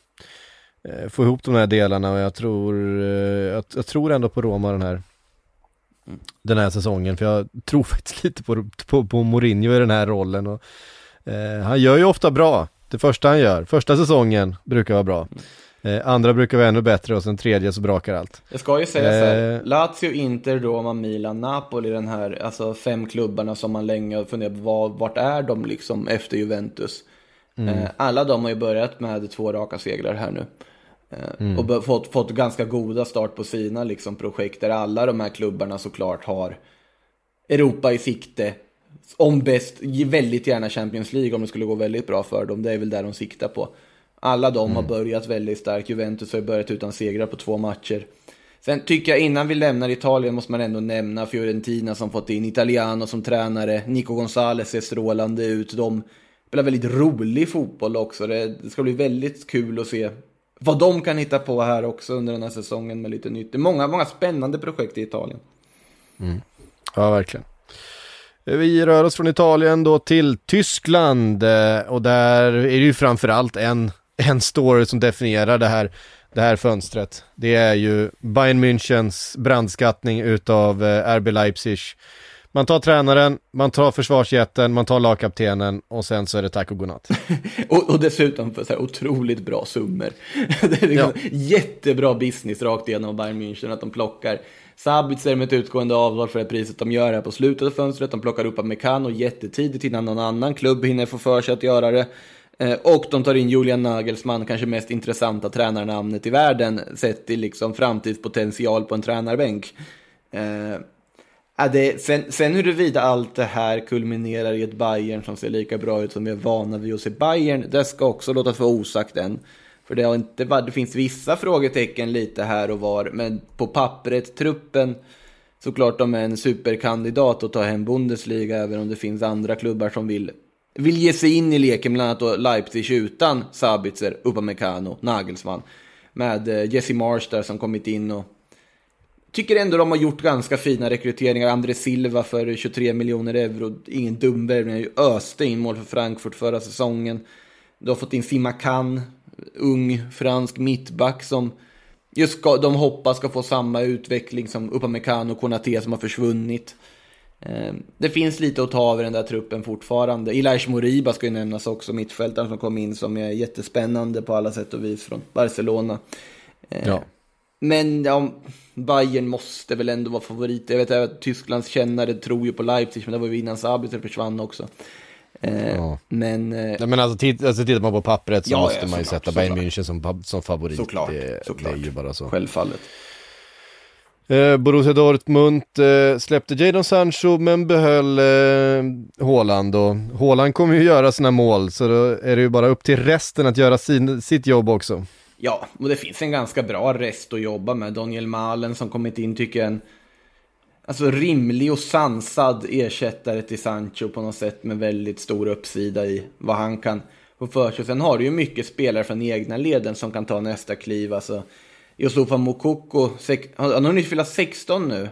eh, få ihop de här delarna och jag tror, eh, jag, jag tror ändå på Roma den här den här säsongen, för jag tror faktiskt lite på, på, på Mourinho i den här rollen. Och, eh, han gör ju ofta bra, det första han gör. Första säsongen brukar vara bra. Eh, andra brukar vara ännu bättre och sen tredje så brakar allt. Jag ska ju säga så här, Eh. Lazio, Inter, Roma, Milan, Napoli, den här, alltså fem klubbarna som man länge har funderat på, var, vart är de liksom efter Juventus? Eh, alla de har ju börjat med två raka segrar här nu. Eh, Och bör- fått, fått ganska goda start på sina liksom, projekt, där alla de här klubbarna såklart har Europa i sikte. Om bäst, väldigt gärna Champions League om det skulle gå väldigt bra för dem. Det är väl där de siktar på. Alla de har börjat väldigt starkt. Juventus har börjat utan segrar på två matcher. Sen tycker jag innan vi lämnar Italien måste man ändå nämna Fiorentina som fått in Italiano som tränare. Nico Gonzales ser strålande ut. De spelar väldigt rolig fotboll också. Det ska bli väldigt kul att se vad de kan hitta på här också under den här säsongen med lite nytt. Det är många, många spännande projekt i Italien. Mm. Ja, verkligen. Eh, vi rör oss från Italien då till Tyskland eh, och där är det ju framförallt en, en story som definierar det här, det här fönstret. Det är ju Bayern Münchens brandskattning utav eh, RB Leipzig. Man tar tränaren, man tar försvarsjätten, man tar lagkaptenen och sen så är det tack och godnatt. Och, och dessutom för så här otroligt bra summor. Det är liksom jättebra business rakt igenom Bayern München att de plockar Sabitzer med ett utgående avtal för det priset de gör här på slutet av fönstret. De plockar upp Mekano jättetidigt innan någon annan klubb hinner få för sig att göra det. Eh, Och de tar in Julian Nagelsmann, kanske mest intressanta tränarnamnet i världen, sett till liksom framtidspotential på en tränarbänk. Ja, det, sen, sen huruvida allt det här kulminerar i ett Bayern som ser lika bra ut som vi är vana vid att se Bayern, det ska också låtas vara osagt än. För det, har inte, det finns vissa frågetecken lite här och var, men på pappret, truppen, såklart de är en superkandidat att ta hem Bundesliga, även om det finns andra klubbar som vill, vill ge sig in i leken, bland annat då Leipzig utan Sabitzer, Upamecano, Nagelsmann. Med eh, Jesse Marsh där som kommit in och Tycker ändå de har gjort ganska fina rekryteringar. André Silva för 23 miljoner euro. Ingen dum värvning. Han öste in mål för Frankfurt förra säsongen. De har fått in Simakan, ung fransk mittback som just ska, de hoppas ska få samma utveckling som Upamecano och Konate som har försvunnit. Ehm, det finns lite att ta av i den där truppen fortfarande. Ilaish Moriba ska ju nämnas också, mittfältaren som kom in som är jättespännande på alla sätt och vis från Barcelona. Ehm, ja. Men ja, Bayern måste väl ändå vara favorit. Jag vet att Tysklands kännare tror ju på Leipzig, men det var ju innan Sabitzer försvann också. Eh, Ja. Men eh, Nej, men alltså, titt, alltså tittar man på pappret så Ja, måste ja, man ju såklart, sätta Bayern. München som, som favorit. Såklart, det, såklart. det är ju bara så. självfallet. Eh, Borussia Dortmund eh, släppte Jadon Sancho men behöll eh, Haaland och Haaland kommer ju göra sina mål så då är det ju bara upp till resten att göra sin, sitt jobb också. Ja, och det finns en ganska bra rest att jobba med. Daniel Malen som kommit in tycker jag är en alltså, rimlig och sansad ersättare till Sancho på något sätt med väldigt stor uppsida i vad han kan få för sig. Sen har du ju mycket spelare från egna leden som kan ta nästa kliv. Alltså, Yusufa Mokoko, han har nyss fyllt 16 nu.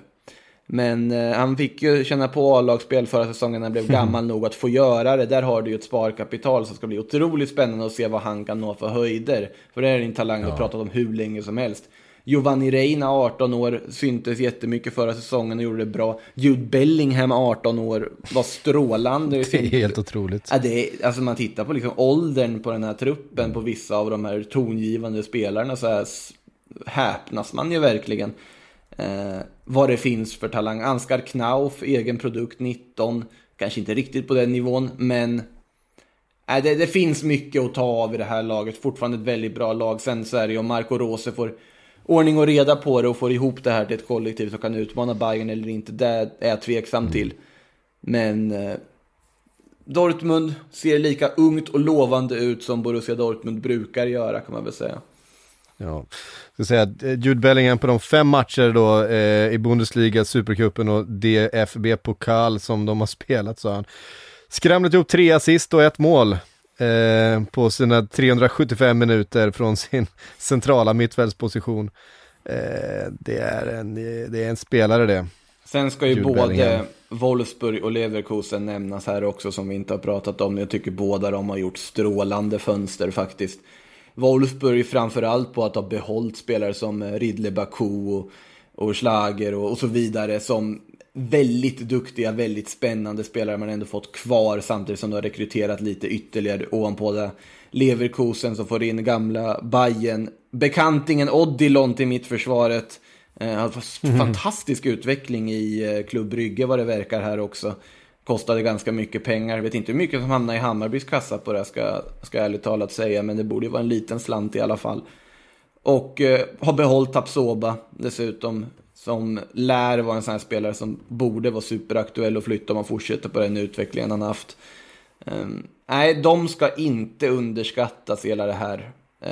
Men eh, han fick ju känna på A-lagsspel förra säsongen när han blev gammal nog att få göra det. Där har du ju ett sparkapital som ska bli otroligt spännande att se vad han kan nå för höjder. För det är en talang du pratat om hur länge som helst. Giovanni Reina, 18 år, syntes jättemycket förra säsongen och gjorde det bra. Jude Bellingham, 18 år, var strålande. Det är helt otroligt. Ja, det är, alltså man tittar på liksom åldern på den här truppen, på vissa av de här tongivande spelarna så här häpnas man ju verkligen. Eh, vad det finns för talang. Ansgar Knauf, egen produkt, 19. Kanske inte riktigt på den nivån, men Nej, det, det finns mycket att ta av i det här laget. Fortfarande ett väldigt bra lag. Sen så är det ju om Marco Rose får ordning och reda på det och får ihop det här till ett kollektiv som kan utmana Bayern eller inte. Det är jag tveksam till. Men eh, Dortmund ser lika ungt och lovande ut som Borussia Dortmund brukar göra kan man väl säga. Ja. Ska säga eh, Jude Bellingham på de fem matcher då eh, i Bundesliga, Supercupen och DFB-pokal som de har spelat så har han skramlat ihop tre assist och ett mål eh, på sina 375 minuter från sin centrala mittfältsposition. Eh, det, är en, det är en spelare det. Sen ska ju Jude både Bellingham. Wolfsburg och Leverkusen nämnas här också som vi inte har pratat om. Jag tycker båda de har gjort strålande fönster faktiskt. Wolfsburg framförallt på att ha behållit spelare som Ridley Baku och, och Schlager och, och så vidare som väldigt duktiga, väldigt spännande spelare man ändå fått kvar samtidigt som du har rekryterat lite ytterligare ovanpå det. Leverkusen som får in gamla Bayern bekantingen Odilon till mittförsvaret. Eh, fått fantastisk utveckling i eh, Klubb Brygge vad det verkar här också. Kostade ganska mycket pengar. Vet inte hur mycket som hamnar i Hammarbys kassa på det ska, ska jag ärligt talat säga. Men det borde ju vara en liten slant i alla fall. Och eh, har behållit Tapsoba dessutom. Som lär vara en sån här spelare som borde vara superaktuell och flytta om man fortsätter på den utvecklingen han haft. Um, nej, de ska inte underskattas hela det här, uh,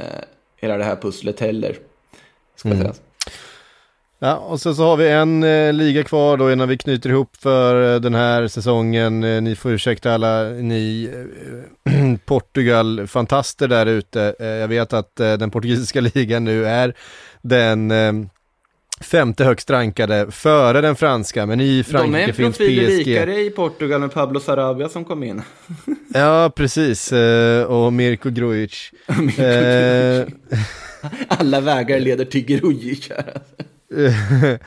hela det här pusslet heller. Ska Mm. sägas. Ja, och sen så har vi en eh, liga kvar då innan vi knyter ihop för eh, den här säsongen. Eh, ni får ursäkta alla ni eh, Portugal-fantaster där ute. Eh, jag vet att eh, den portugisiska ligan nu är den femte högst rankade före den franska, men i De är Frankrike en finns profil PSG. rikare i Portugal med Pablo Sarabia som kom in. Ja, precis. Och Mirko Grujic. Eh, Alla vägar leder till Grujic här.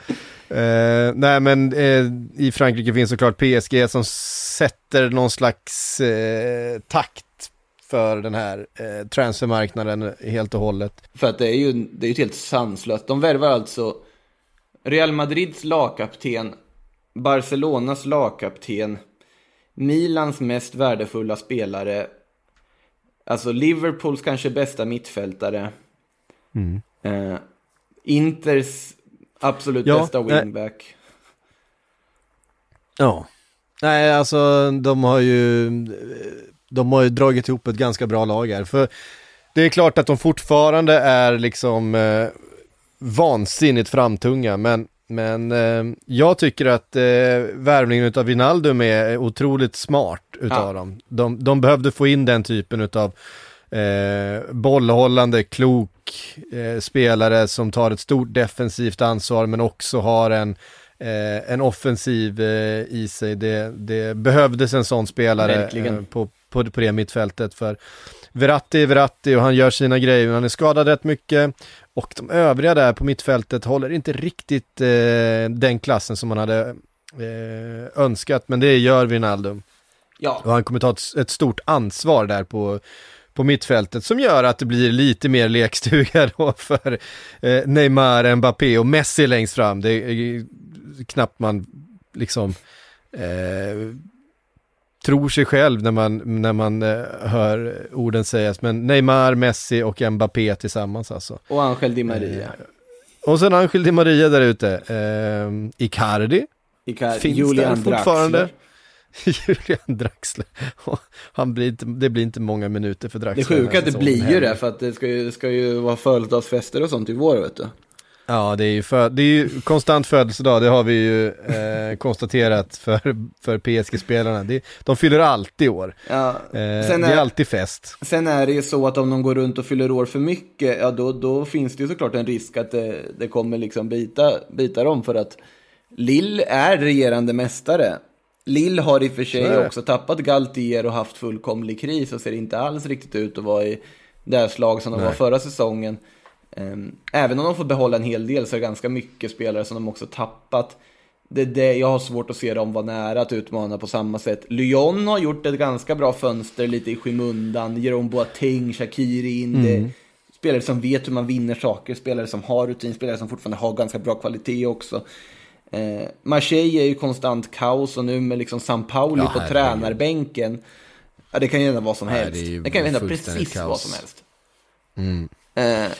Eh, nej men eh, i Frankrike finns såklart PSG som sätter någon slags eh, takt för den här eh, transfermarknaden helt och hållet. För att det är ju det är ju helt sanslöst. De värvar alltså Real Madrids lagkapten, Barcelonas lagkapten, Milans mest värdefulla spelare, alltså Liverpools kanske bästa mittfältare, eh, Inters absolut Ja, bästa wingback. Ja. Nej, alltså de har ju de har ju dragit ihop ett ganska bra lag här. För det är klart att de fortfarande är liksom eh, vansinnigt framtunga, men men eh, jag tycker att eh, värvningen av Wijnaldum är otroligt smart utav Ja. dem. De, de behövde få in den typen utav eh, bollhållande, klok eh, spelare som tar ett stort defensivt ansvar men också har en, eh, en offensiv eh, i sig. Det, det behövdes en sån spelare eh, på, på, på det mittfältet för Verratti är Verratti och han gör sina grejer, han är skadad rätt mycket. Och de övriga där på mittfältet håller inte riktigt eh, den klassen som man hade eh, önskat, men det gör Wijnaldum. Ja, Och han kommer ta ett, ett stort ansvar där på, på mittfältet som gör att det blir lite mer lekstuga då för eh, Neymar, Mbappé och Messi längst fram. Det är knappt man liksom eh, tror sig själv när man, när man eh, hör orden sägas. Men Neymar, Messi och Mbappé tillsammans alltså. och Angel Di Maria. Och sen Angel Di Maria där ute. Eh, Icardi Icar- finns Julian där fortfarande. Draxler. Julian Draxler. Han blir inte, det blir inte många minuter för Det Draxler. är den sjuka att det blir ju det, för att det ska ju, det ska ju vara födelsedagsfester och sånt i vår, vet du. Ja, det är ju, för, det är ju konstant födelsedag, det har vi ju eh, konstaterat för, för PSG-spelarna. Det- De fyller alltid år. Ja, Eh, sen det är är- alltid fest. Sen är det ju så att om de går runt och fyller år för mycket, ja då, då finns det ju såklart en risk att det, det kommer liksom bita, bita dem för att Lill är regerande mästare. Lill har i och för sig också tappat Galtier och haft fullkomlig kris och ser inte alls riktigt ut att vara i det slag som de var förra säsongen. Ehm, Även om de får behålla en hel del så är det ganska mycket spelare som de också tappat. Det, är det, jag har svårt att se dem vara nära att utmana på samma sätt. Lyon har gjort ett ganska bra fönster lite i skymundan. Jerome Boateng, Shakiri in det. Spelare som vet hur man vinner saker, spelare som har rutin, spelare som fortfarande har ganska bra kvalitet också. Eh, Marseille är ju konstant kaos och nu med liksom San Pauli Ja, på tränarbänken. Ja, det kan ju hända vad som Nej, helst. det är ju det kan ju hända precis kaos. vad som helst. Eh,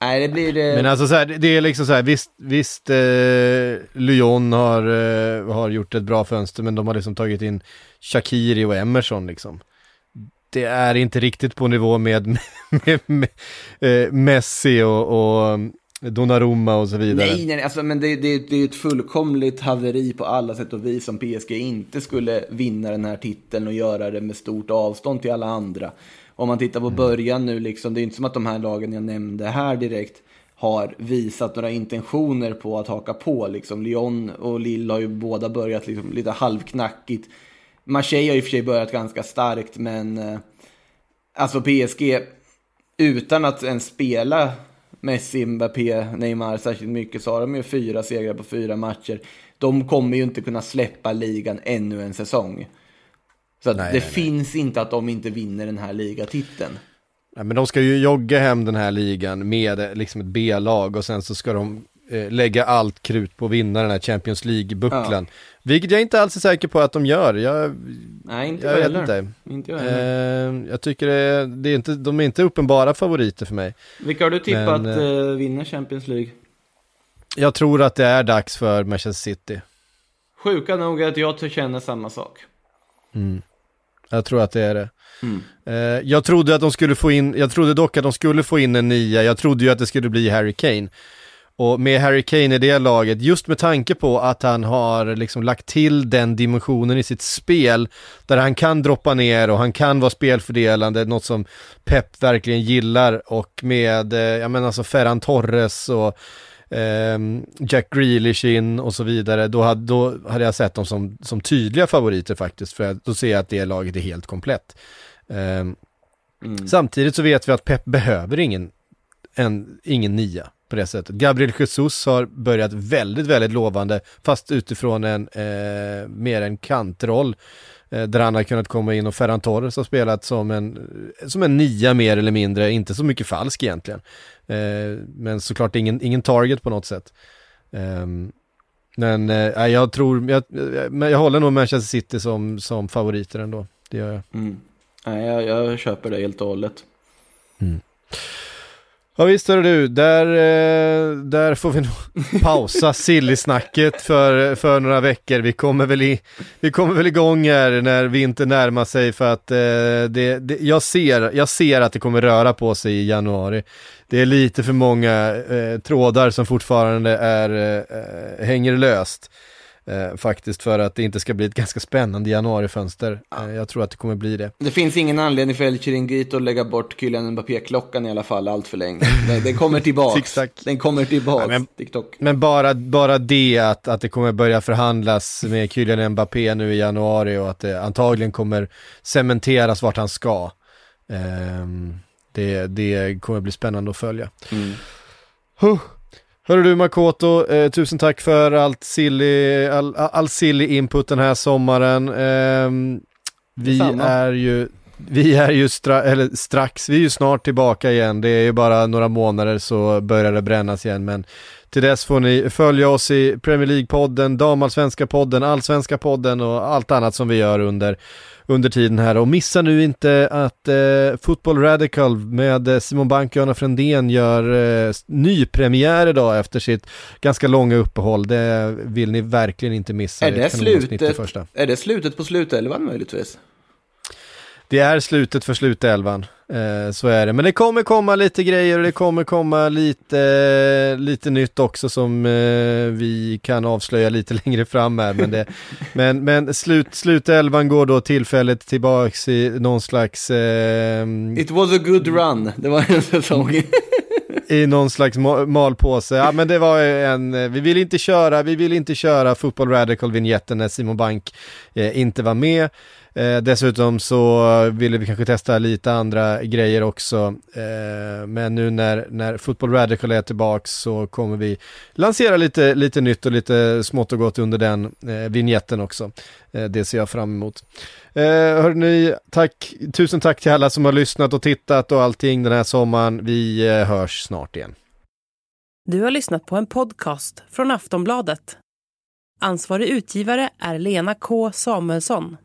nej, det blir... Eh, Men alltså så här, det- det är liksom så här, visst, visst eh, Lyon har, eh, har gjort ett bra fönster, men de har liksom tagit in Shakiri och Emerson liksom. Det är inte riktigt på nivå med, med, med eh, Messi och, och Donnarumma och så vidare. Nej, nej, alltså, men det, det, det är ett fullkomligt haveri på alla sätt och vis om PSG inte skulle vinna den här titeln och göra det med stort avstånd till alla andra. Om man tittar på början nu, liksom, det är inte som att de här lagen jag nämnde här direkt har visat några intentioner på att haka på. Liksom. Lyon och Lille har ju båda börjat liksom, lite halvknackigt. Marseille har i och för sig börjat ganska starkt, men eh, alltså PSG, utan att ens spela Messi, Mbappé, Neymar särskilt mycket så har de ju fyra segrar på fyra matcher. de kommer ju inte kunna släppa ligan ännu en säsong. Så Nej, det nej, nej. finns inte att de inte vinner den här ligatiteln. Ja, men de ska ju jogga hem den här ligan med liksom ett B-lag och sen så ska de eh, lägga allt krut på att vinna den här Champions League-bucklan. Vilket jag inte alls är säker på att de gör. Jag, Nej, inte jag jag heller. inte. Inte jag heller. Eh, jag tycker det det är inte, de är inte uppenbara favoriter för mig. Vilka har du tippat men, eh, vinner Champions League? Jag tror att det är dags för Manchester City. Sjuka nog att jag känner samma sak. Jag tror att det är det. Mm. Eh, jag trodde att de skulle få in, jag trodde dock att de skulle få in en nia, jag trodde ju att det skulle bli Harry Kane. Och med Harry Kane i det laget, just med tanke på att han har liksom lagt till den dimensionen i sitt spel, där han kan droppa ner och han kan vara spelfördelande, något som Pep verkligen gillar och med, eh, jag menar alltså Ferran Torres och ehm, Jack Grealish in och så vidare, då hade, då hade jag sett dem som, som tydliga favoriter faktiskt, för då ser jag att det laget är helt komplett. Ehm, Samtidigt så vet vi att Pep behöver ingen, en, ingen nia på det sättet. Gabriel Jesus har börjat väldigt, väldigt lovande, fast utifrån en eh, mer en kantroll. Eh, där han har kunnat komma in och Ferran Torres har spelat som en, som en nia mer eller mindre, inte så mycket falsk egentligen. Eh, men såklart ingen, ingen target på något sätt. Ehm, men eh, jag tror, jag, men jag håller nog Manchester City som, som favoriter ändå. Det gör jag. Mm. Nej, jag, jag köper det helt och hållet. Ja visst hörru du, där, eh, där får vi nog pausa silly-snacket för, för några veckor. Vi kommer, väl i, vi kommer väl igång här när vintern närmar sig för att eh, det, det, jag, ser, jag ser att det kommer röra på sig i januari. Det är lite för många eh, trådar som fortfarande är, eh, eh hänger löst. Eh, faktiskt för att det inte ska bli ett ganska spännande januarifönster. Eh, jag tror att det kommer bli det. Det finns ingen anledning för El Chiringuito att lägga bort Kylian Mbappé-klockan i alla fall allt för länge. Den, den kommer tillbaks. Zigzag. Den kommer tillbaks. Ja, men- TikTok. Men bara, bara det att, att det kommer börja förhandlas med Kylian Mbappé nu i januari och att det antagligen kommer cementeras vart han ska. Ehm, det, det kommer bli spännande att följa. Mm. Huh. Hörru du Makoto, eh, tusen tack för allt silly, all, all silly input den här sommaren. Ehm, vi är ju, vi är ju stra, eller strax, vi är ju snart tillbaka igen. Det är ju bara några månader så börjar det brännas igen. Men till dess får ni följa oss i Premier League-podden, damallsvenska podden, allsvenska podden och allt annat som vi gör under, under tiden här. Och missa nu inte att eh, Football Radical med eh, Simon Bank och Johanna Frändén gör eh, nypremiär idag efter sitt ganska långa uppehåll. Det vill ni verkligen inte missa. Är det, det slutet, första. är det slutet på slutelvan möjligtvis? Det är slutet för slutelvan, eh, så är det. Men det kommer komma lite grejer och det kommer komma lite, lite nytt också som eh, vi kan avslöja lite längre fram här. Men, det, men, men slut, slutelvan går då tillfället tillbaks i någon slags, eh, It was a good run. Det var en säsong. i någon slags ma- malpåse. Ja men det var en, eh, vi vill inte köra, vi vill inte köra Football Radical-vinjetten när Simon Bank eh, inte var med. Eh, dessutom så ville vi kanske testa lite andra grejer också. Eh, men nu när, när Football Radical är tillbaks så kommer vi lansera lite, lite nytt och lite smått och gott under den eh, vignetten också. Eh, det ser jag fram emot. Eh, hörni, tack, tusen tack till alla som har lyssnat och tittat och allting den här sommaren. Vi eh, hörs snart igen. Du har lyssnat på en podcast från Aftonbladet. Ansvarig utgivare är Lena K Samuelsson.